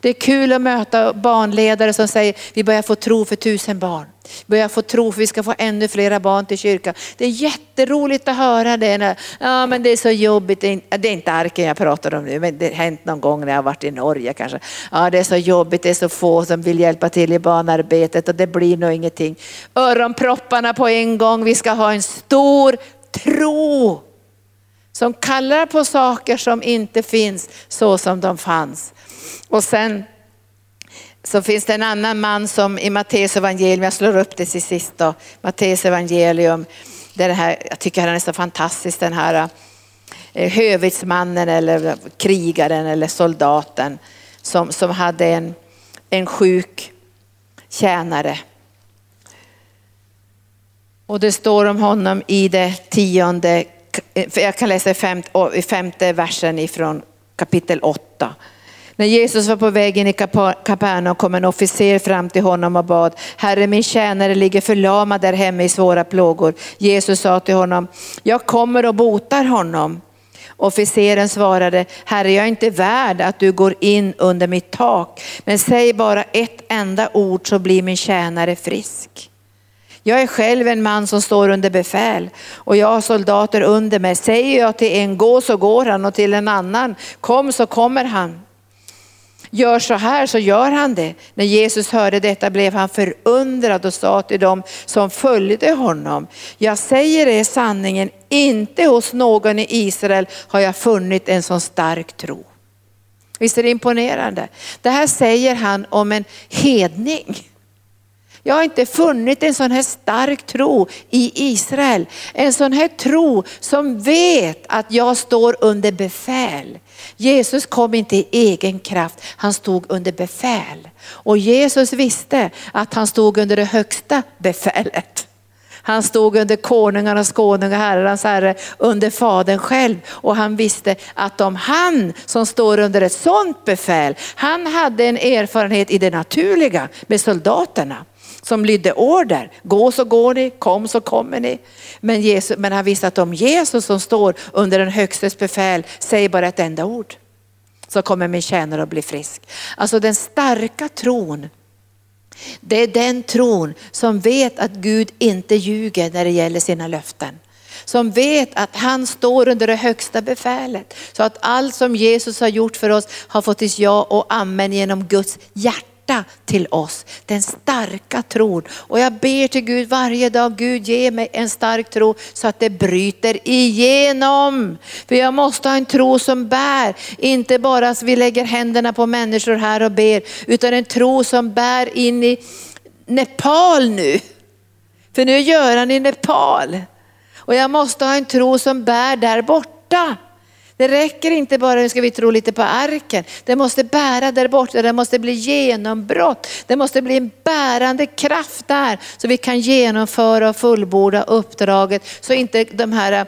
Det är kul att möta barnledare som säger vi börjar få tro för tusen barn. Vi börjar få tro för vi ska få ännu flera barn till kyrkan. Det är jätteroligt att höra det. När, ja men det är så jobbigt, det är, inte arken jag pratar om nu men det har hänt någon gång när jag har varit i Norge kanske. Ja det är så jobbigt, det är så få som vill hjälpa till i barnarbetet och det blir nog ingenting. Öronpropparna på en gång, vi ska ha en stor tro som kallar på saker som inte finns så som de fanns. Och sen så finns det en annan man som i Matteus evangelium, jag slår upp det till sist då, Matteus evangelium, det här, jag tycker han är så fantastisk den här eh, hövitsmannen eller krigaren eller soldaten som, som hade en, en sjuk tjänare. Och det står om honom i det tionde, eh, jag kan läsa i femte versen ifrån kapitel 8. När Jesus var på väg in i Kapernaum kom en officer fram till honom och bad, Herre min tjänare ligger förlamad där hemma i svåra plågor. Jesus sa till honom, jag kommer och botar honom. Officeren svarade, Herre jag är inte värd att du går in under mitt tak, men säg bara ett enda ord så blir min tjänare frisk. Jag är själv en man som står under befäl och jag har soldater under mig. Säger jag till en gå så går han och till en annan kom så kommer han. Gör så här så gör han det. När Jesus hörde detta blev han förundrad och sa till dem som följde honom. Jag säger er sanningen, inte hos någon i Israel har jag funnit en sån stark tro. Visst är det imponerande? Det här säger han om en hedning. Jag har inte funnit en sån här stark tro i Israel. En sån här tro som vet att jag står under befäl. Jesus kom inte i egen kraft, han stod under befäl. Och Jesus visste att han stod under det högsta befälet. Han stod under konungarnas konung och herrarnas herre, under fadern själv. Och han visste att om han som står under ett sådant befäl, han hade en erfarenhet i det naturliga med soldaterna som lydde order. Gå så går ni, kom så kommer ni. Men, Jesus, men han visste att om Jesus som står under den högstes befäl säger bara ett enda ord så kommer min tjänare att bli frisk. Alltså den starka tron, det är den tron som vet att Gud inte ljuger när det gäller sina löften. Som vet att han står under det högsta befälet. Så att allt som Jesus har gjort för oss har fått ett ja och amen genom Guds hjärta hjärta till oss. Den starka tron. Och jag ber till Gud varje dag, Gud ge mig en stark tro så att det bryter igenom. För jag måste ha en tro som bär, inte bara att vi lägger händerna på människor här och ber, utan en tro som bär in i Nepal nu. För nu gör han i Nepal. Och jag måste ha en tro som bär där borta. Det räcker inte bara, nu ska vi tro lite på arken. Det måste bära där borta, det måste bli genombrott. Det måste bli en bärande kraft där så vi kan genomföra och fullborda uppdraget. Så inte de här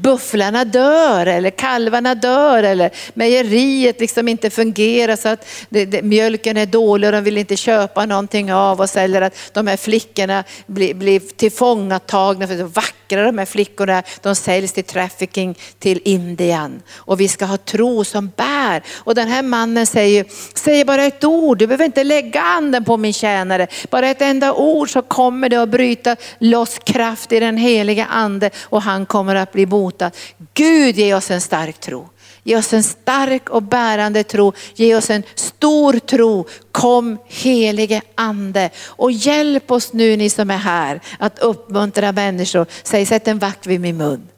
bufflarna dör eller kalvarna dör eller mejeriet liksom inte fungerar så att det, det, mjölken är dålig och de vill inte köpa någonting av oss eller att de här flickorna blir, blir tillfångatagna för att vackra de här flickorna, de säljs till trafficking till Indien. Och vi ska ha tro som bär. Och den här mannen säger, säger bara ett ord, du behöver inte lägga anden på min tjänare, bara ett enda ord så kommer det att bryta loss kraft i den heliga ande och han kommer att bli botad botad. Gud ge oss en stark tro. Ge oss en stark och bärande tro. Ge oss en stor tro. Kom helige ande och hjälp oss nu ni som är här att uppmuntra människor. Säg sätt en vakt vid min mun.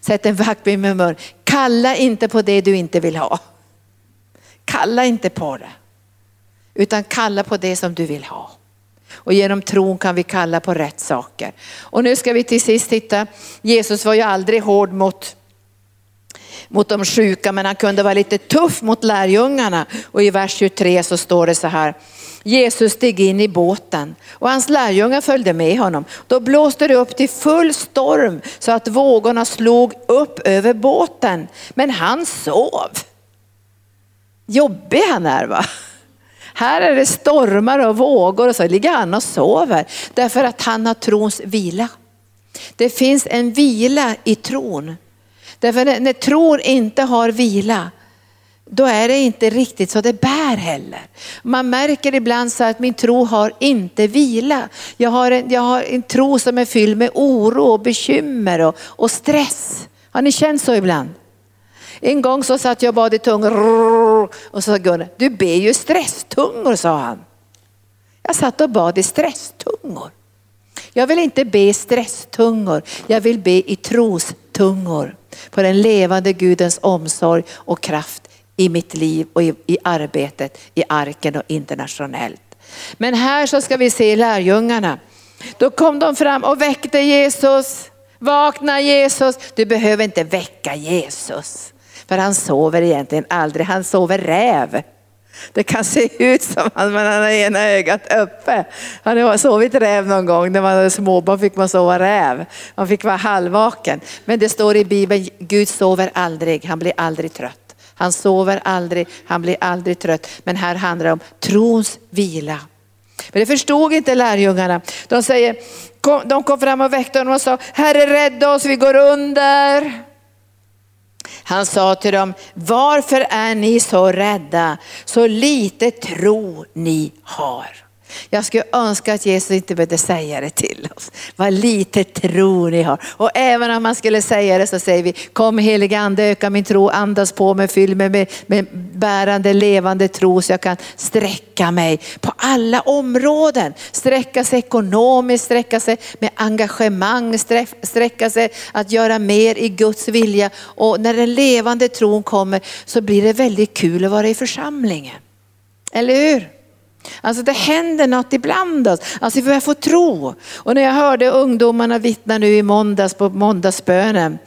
Sätt en vakt vid min mun. Kalla inte på det du inte vill ha. Kalla inte på det. Utan kalla på det som du vill ha. Och genom tron kan vi kalla på rätt saker. Och nu ska vi till sist titta, Jesus var ju aldrig hård mot mot de sjuka men han kunde vara lite tuff mot lärjungarna. Och i vers 23 så står det så här, Jesus steg in i båten och hans lärjungar följde med honom. Då blåste det upp till full storm så att vågorna slog upp över båten. Men han sov. Jobbig han är va? Här är det stormar och vågor och så ligger han och sover därför att han har trons vila. Det finns en vila i tron. Därför när, när tron inte har vila, då är det inte riktigt så det bär heller. Man märker ibland så att min tro har inte vila. Jag har en, jag har en tro som är fylld med oro och bekymmer och, och stress. Har ni känt så ibland? En gång så satt jag och bad i tungor och så sa Gunnar, du ber ju stresstungor sa han. Jag satt och bad i stresstungor. Jag vill inte be i stresstungor, jag vill be i trostungor. På den levande Gudens omsorg och kraft i mitt liv och i, i arbetet i arken och internationellt. Men här så ska vi se lärjungarna. Då kom de fram och väckte Jesus. Vakna Jesus, du behöver inte väcka Jesus. För han sover egentligen aldrig, han sover räv. Det kan se ut som att man har ena ögat uppe. Han har sovit räv någon gång, när man var småbarn fick man sova räv. Man fick vara halvvaken. Men det står i Bibeln, Gud sover aldrig, han blir aldrig trött. Han sover aldrig, han blir aldrig trött. Men här handlar det om trons vila. Men det förstod inte lärjungarna. De, säger, de kom fram och väckte honom och sa, Herre rädda oss, vi går under. Han sa till dem, varför är ni så rädda? Så lite tro ni har. Jag skulle önska att Jesus inte behövde säga det till oss. Vad lite tro ni har. Och även om man skulle säga det så säger vi, kom helige ande öka min tro, andas på mig, fyll mig med, med bärande levande tro så jag kan sträcka mig på alla områden. Sträcka sig ekonomiskt, sträcka sig med engagemang, sträcka sig att göra mer i Guds vilja. Och när den levande tron kommer så blir det väldigt kul att vara i församlingen. Eller hur? Alltså det händer något ibland oss. Alltså vi börjar få tro. Och när jag hörde ungdomarna vittna nu i måndags på måndagsbönen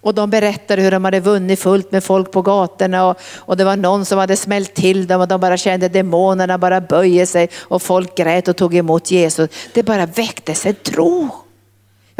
och de berättade hur de hade vunnit fullt med folk på gatorna och, och det var någon som hade smält till dem och de bara kände demonerna bara böjer sig och folk grät och tog emot Jesus. Det bara väcktes en tro.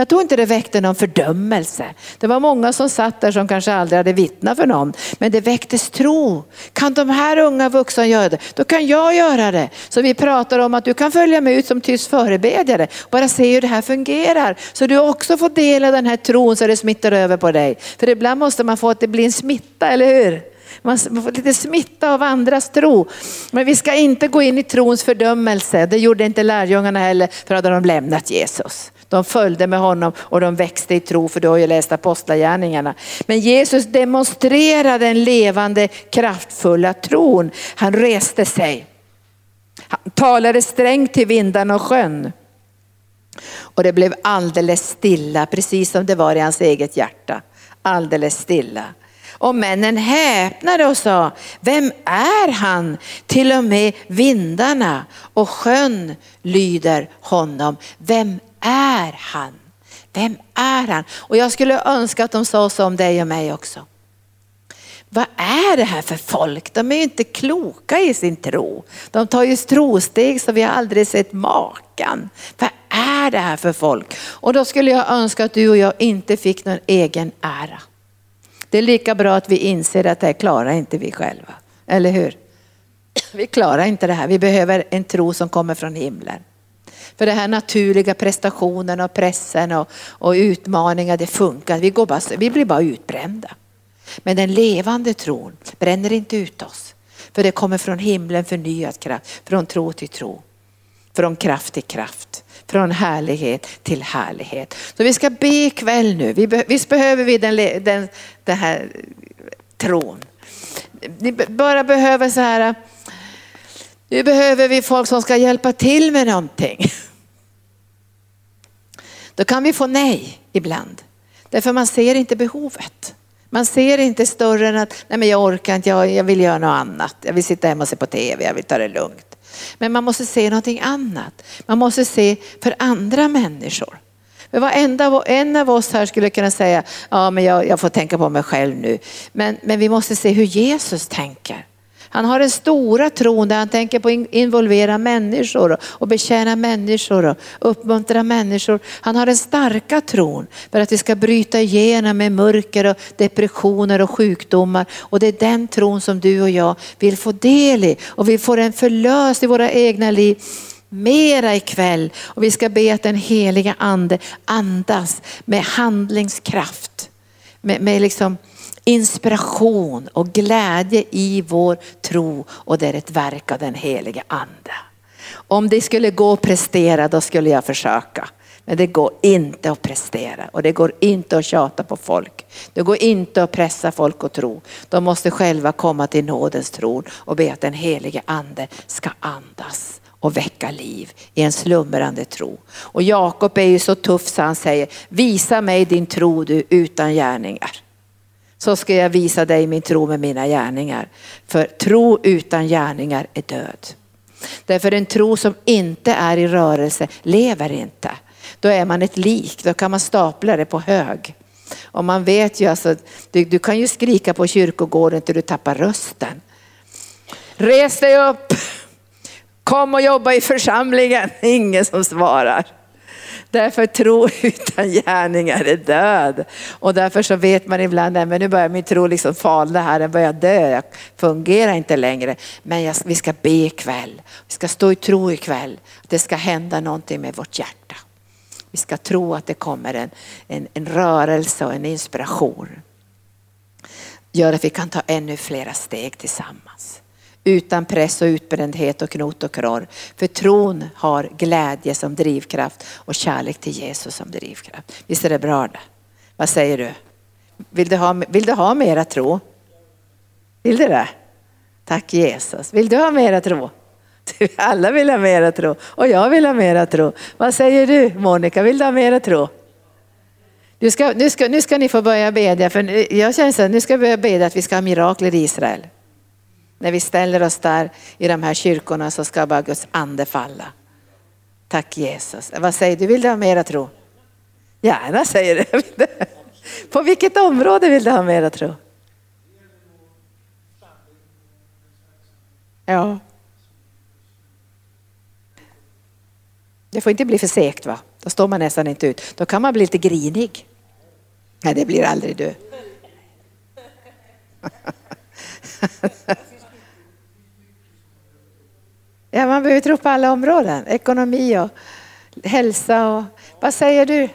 Jag tror inte det väckte någon fördömelse. Det var många som satt där som kanske aldrig hade vittnat för någon. Men det väcktes tro. Kan de här unga vuxna göra det, då kan jag göra det. Så vi pratar om att du kan följa med ut som tyst förebedjare. Bara se hur det här fungerar. Så du också får del av den här tron så det smittar över på dig. För ibland måste man få att det blir en smitta, eller hur? Man får lite smitta av andras tro. Men vi ska inte gå in i trons fördömelse. Det gjorde inte lärjungarna heller för hade de lämnat Jesus. De följde med honom och de växte i tro, för du har ju läst apostlagärningarna. Men Jesus demonstrerade den levande kraftfulla tron. Han reste sig. Han talade strängt till vindarna och sjön. Och det blev alldeles stilla, precis som det var i hans eget hjärta. Alldeles stilla. Och männen häpnade och sa, vem är han? Till och med vindarna och sjön lyder honom. Vem är han? Vem är han? Och jag skulle önska att de sa så om dig och mig också. Vad är det här för folk? De är ju inte kloka i sin tro. De tar ju trosteg så vi har aldrig sett makan. Vad är det här för folk? Och då skulle jag önska att du och jag inte fick någon egen ära. Det är lika bra att vi inser att det här klarar inte vi själva. Eller hur? Vi klarar inte det här. Vi behöver en tro som kommer från himlen. För det här naturliga prestationen och pressen och, och utmaningar, det funkar. Vi, går bara, vi blir bara utbrända. Men den levande tron bränner inte ut oss. För det kommer från himlen förnyad kraft, från tro till tro. Från kraft till kraft, från härlighet till härlighet. Så vi ska be ikväll nu. Vi, visst behöver vi den, den, den här tron. Ni bara behöver så här, nu behöver vi folk som ska hjälpa till med någonting. Då kan vi få nej ibland. Därför man ser inte behovet. Man ser inte större än att, nej men jag orkar inte, jag, jag vill göra något annat. Jag vill sitta hemma och se på tv, jag vill ta det lugnt. Men man måste se någonting annat. Man måste se för andra människor. För varenda en av oss här skulle kunna säga, ja men jag, jag får tänka på mig själv nu. Men, men vi måste se hur Jesus tänker. Han har den stora tron där han tänker på att involvera människor och betjäna människor och uppmuntra människor. Han har den starka tron för att vi ska bryta igenom med mörker och depressioner och sjukdomar. Och det är den tron som du och jag vill få del i och vi får den förlöst i våra egna liv mera ikväll. Och vi ska be att den heliga ande andas med handlingskraft. Med, med liksom inspiration och glädje i vår tro och det är ett verk av den helige ande. Om det skulle gå att prestera då skulle jag försöka. Men det går inte att prestera och det går inte att tjata på folk. Det går inte att pressa folk att tro. De måste själva komma till nådens tron och be att den helige ande ska andas och väcka liv i en slumrande tro. Och Jakob är ju så tuff så han säger, visa mig din tro du utan gärningar så ska jag visa dig min tro med mina gärningar. För tro utan gärningar är död. Därför en tro som inte är i rörelse lever inte. Då är man ett lik, då kan man stapla det på hög. Och man vet ju alltså, du, du kan ju skrika på kyrkogården till du tappar rösten. Res dig upp, kom och jobba i församlingen. Ingen som svarar. Därför tro utan gärningar är död. Och därför så vet man ibland, nej, men nu börjar min tro liksom falna här, den börjar dö, jag fungerar inte längre. Men jag, vi ska be ikväll, vi ska stå i tro ikväll, det ska hända någonting med vårt hjärta. Vi ska tro att det kommer en, en, en rörelse och en inspiration. gör att vi kan ta ännu flera steg tillsammans. Utan press och utbrändhet och knot och knorr. För tron har glädje som drivkraft och kärlek till Jesus som drivkraft. Visst är det bra det? Vad säger du? Vill du ha, vill du ha mera tro? Vill du det? Tack Jesus. Vill du ha mera tro? Alla vill ha mera tro och jag vill ha mera tro. Vad säger du Monica, vill du ha mera tro? Nu ska, nu, ska, nu ska ni få börja bedja, för jag känner så nu ska vi börja bedja att vi ska ha mirakler i Israel. När vi ställer oss där i de här kyrkorna så ska bara Guds ande falla. Tack Jesus. Vad säger du, vill du ha mera tro? Gärna säger du. På vilket område vill du ha mera tro? Ja. Det får inte bli för segt va? Då står man nästan inte ut. Då kan man bli lite grinig. Nej, det blir aldrig du. Ja, man behöver tro på alla områden. Ekonomi och hälsa och vad säger du?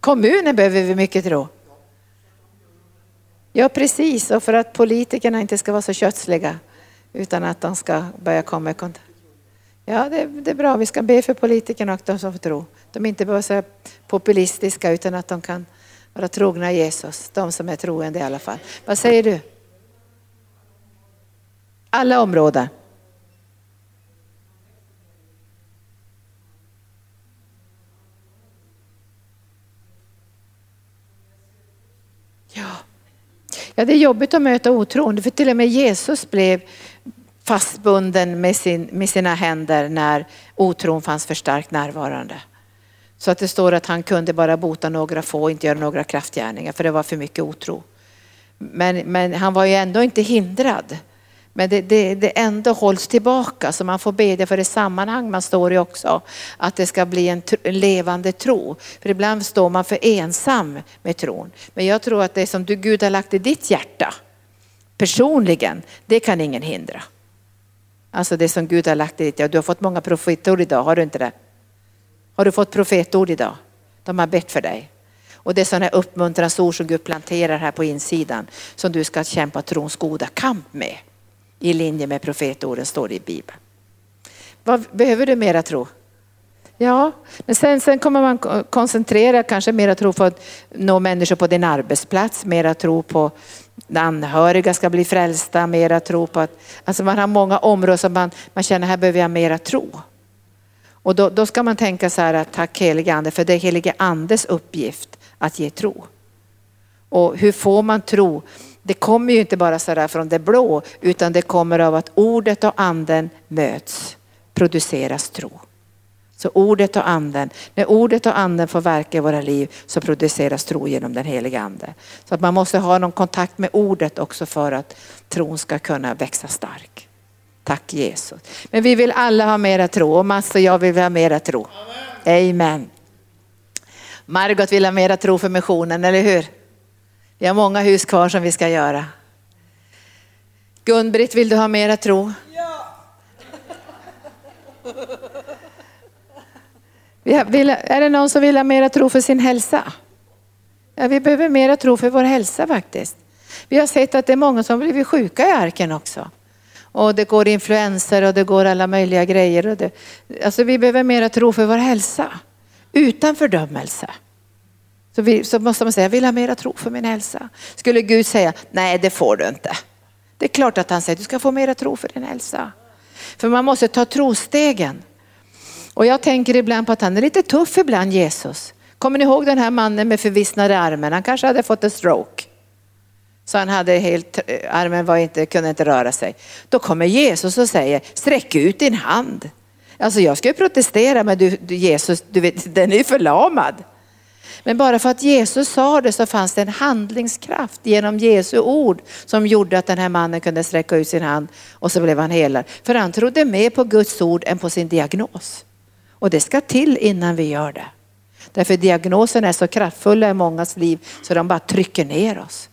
Kommunen behöver vi mycket tro. Ja, precis. Och för att politikerna inte ska vara så kötsliga utan att de ska börja komma i kontakt. Ja, det, det, är bra. Vi ska be för politikerna och de som får tro. De är inte bara så populistiska utan att de kan vara trogna Jesus. De som är troende i alla fall. Vad säger du? Alla områden. Ja ja, det är jobbigt att möta otroende för till och med Jesus blev fastbunden med, sin, med sina händer när otron fanns för starkt närvarande. Så att det står att han kunde bara bota några få och inte göra några kraftgärningar för det var för mycket otro. Men, men han var ju ändå inte hindrad. Men det, det, det ändå hålls tillbaka så man får bedja för det sammanhang man står i också. Att det ska bli en, en, levande tro. För ibland står man för ensam med tron. Men jag tror att det som du Gud har lagt i ditt hjärta personligen, det kan ingen hindra. Alltså det som Gud har lagt i ditt hjärta. Du har fått många profetord idag, har du inte det? Har du fått profetord idag? De har bett för dig. Och det är sådana uppmuntransord som Gud planterar här på insidan som du ska kämpa trons goda kamp med. I linje med profetorden står det i Bibeln. Vad behöver du mera tro? Ja, men sen, sen kommer man koncentrera kanske mera tro på att nå människor på din arbetsplats, mera tro på anhöriga ska bli frälsta, mera tro på att, alltså man har många områden som man, man känner här behöver jag mera tro. Och då, då ska man tänka så här att tack helige ande för det är helige andes uppgift att ge tro. Och hur får man tro? Det kommer ju inte bara så där från det blå utan det kommer av att ordet och anden möts, produceras tro. Så ordet och anden, när ordet och anden får verka i våra liv så produceras tro genom den heliga ande. Så att man måste ha någon kontakt med ordet också för att tron ska kunna växa stark. Tack Jesus. Men vi vill alla ha mera tro och Mats och jag vill ha mera tro. Amen. Margot vill ha mera tro för missionen, eller hur? Vi har många hus kvar som vi ska göra. Gun-Britt, vill du ha mera tro? Ja. Är det någon som vill ha mera tro för sin hälsa? Ja, vi behöver mera tro för vår hälsa faktiskt. Vi har sett att det är många som blivit sjuka i arken också. Och det går influenser och det går alla möjliga grejer. Och det, alltså vi behöver mera tro för vår hälsa. Utan fördömelse. Så, vi, så måste man säga, jag vill ha mera tro för min hälsa. Skulle Gud säga, nej det får du inte. Det är klart att han säger, du ska få mera tro för din hälsa. För man måste ta trostegen. Och jag tänker ibland på att han är lite tuff ibland, Jesus. Kommer ni ihåg den här mannen med förvissnade armen? Han kanske hade fått en stroke. Så han hade helt, eh, armen var inte, kunde inte röra sig. Då kommer Jesus och säger, sträck ut din hand. Alltså jag ska ju protestera men du, du Jesus, du vet, den är ju förlamad. Men bara för att Jesus sa det så fanns det en handlingskraft genom Jesu ord som gjorde att den här mannen kunde sträcka ut sin hand och så blev han helad. För han trodde mer på Guds ord än på sin diagnos. Och det ska till innan vi gör det. Därför diagnosen är så kraftfulla i mångas liv så de bara trycker ner oss.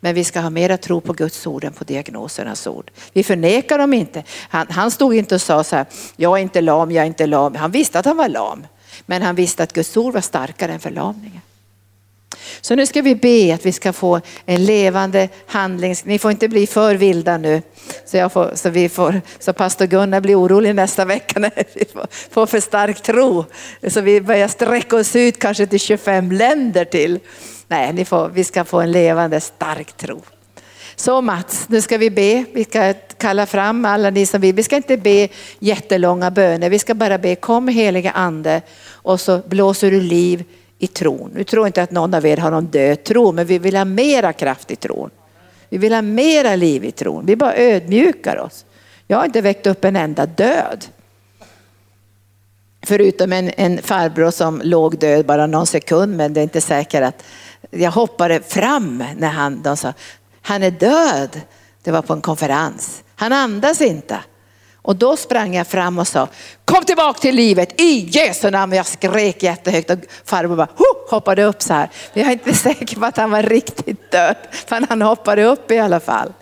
Men vi ska ha mera tro på Guds ord än på diagnosernas ord. Vi förnekar dem inte. Han, han stod inte och sa så här, jag är inte lam, jag är inte lam. Han visste att han var lam. Men han visste att Guds ord var starkare än förlamningen. Så nu ska vi be att vi ska få en levande handling. Ni får inte bli för vilda nu. Så, jag får, så, vi får, så pastor Gunnar blir orolig nästa vecka när vi får, får för stark tro. Så vi börjar sträcka oss ut kanske till 25 länder till. Nej, ni får, vi ska få en levande stark tro. Så Mats, nu ska vi be. Vi ska kalla fram alla ni som vill. Vi ska inte be jättelånga böner. Vi ska bara be kom heliga ande och så blåser du liv i tron. Nu tror inte att någon av er har någon död tro, men vi vill ha mera kraft i tron. Vi vill ha mera liv i tron. Vi bara ödmjukar oss. Jag har inte väckt upp en enda död. Förutom en, en farbror som låg död bara någon sekund, men det är inte säkert att jag hoppade fram när han, de sa, han är död. Det var på en konferens. Han andas inte. Och då sprang jag fram och sa, kom tillbaka till livet i Jesu namn. Jag skrek jättehögt och farbror bara hoppade upp så här. Jag är inte säker på att han var riktigt död, men han hoppade upp i alla fall.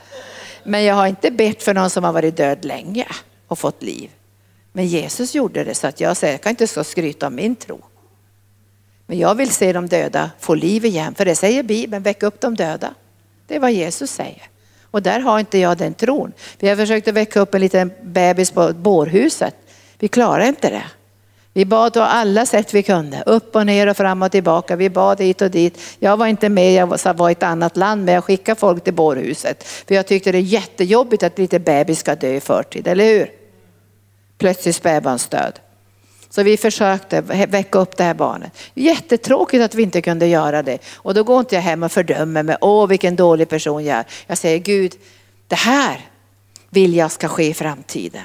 Men jag har inte bett för någon som har varit död länge och fått liv. Men Jesus gjorde det så att jag säger, jag kan inte så skryta om min tro. Men jag vill se de döda få liv igen, för det säger Bibeln, väck upp de döda. Det är vad Jesus säger. Och där har inte jag den tron. Vi har försökt att väcka upp en liten bebis på bårhuset. Vi klarar inte det. Vi bad på alla sätt vi kunde, upp och ner och fram och tillbaka. Vi bad hit och dit. Jag var inte med, jag var i ett annat land, men jag skickade folk till bårhuset. För jag tyckte det är jättejobbigt att lite bebis ska dö i förtid, eller hur? Plötsligt spädbarnsdöd. Så vi försökte väcka upp det här barnet. Jättetråkigt att vi inte kunde göra det. Och då går inte jag hem och fördömer mig. Åh, vilken dålig person jag är. Jag säger Gud, det här vill jag ska ske i framtiden.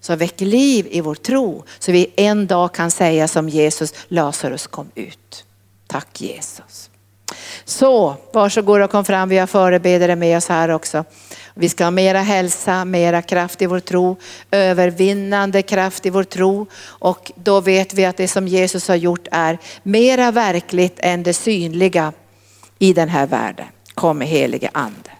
Så väck liv i vår tro så vi en dag kan säga som Jesus, Lazarus kom ut. Tack Jesus. Så varsågod och kom fram, vi har förebedjare med oss här också. Vi ska ha mera hälsa, mera kraft i vår tro, övervinnande kraft i vår tro. Och då vet vi att det som Jesus har gjort är mera verkligt än det synliga i den här världen. Kom helige ande.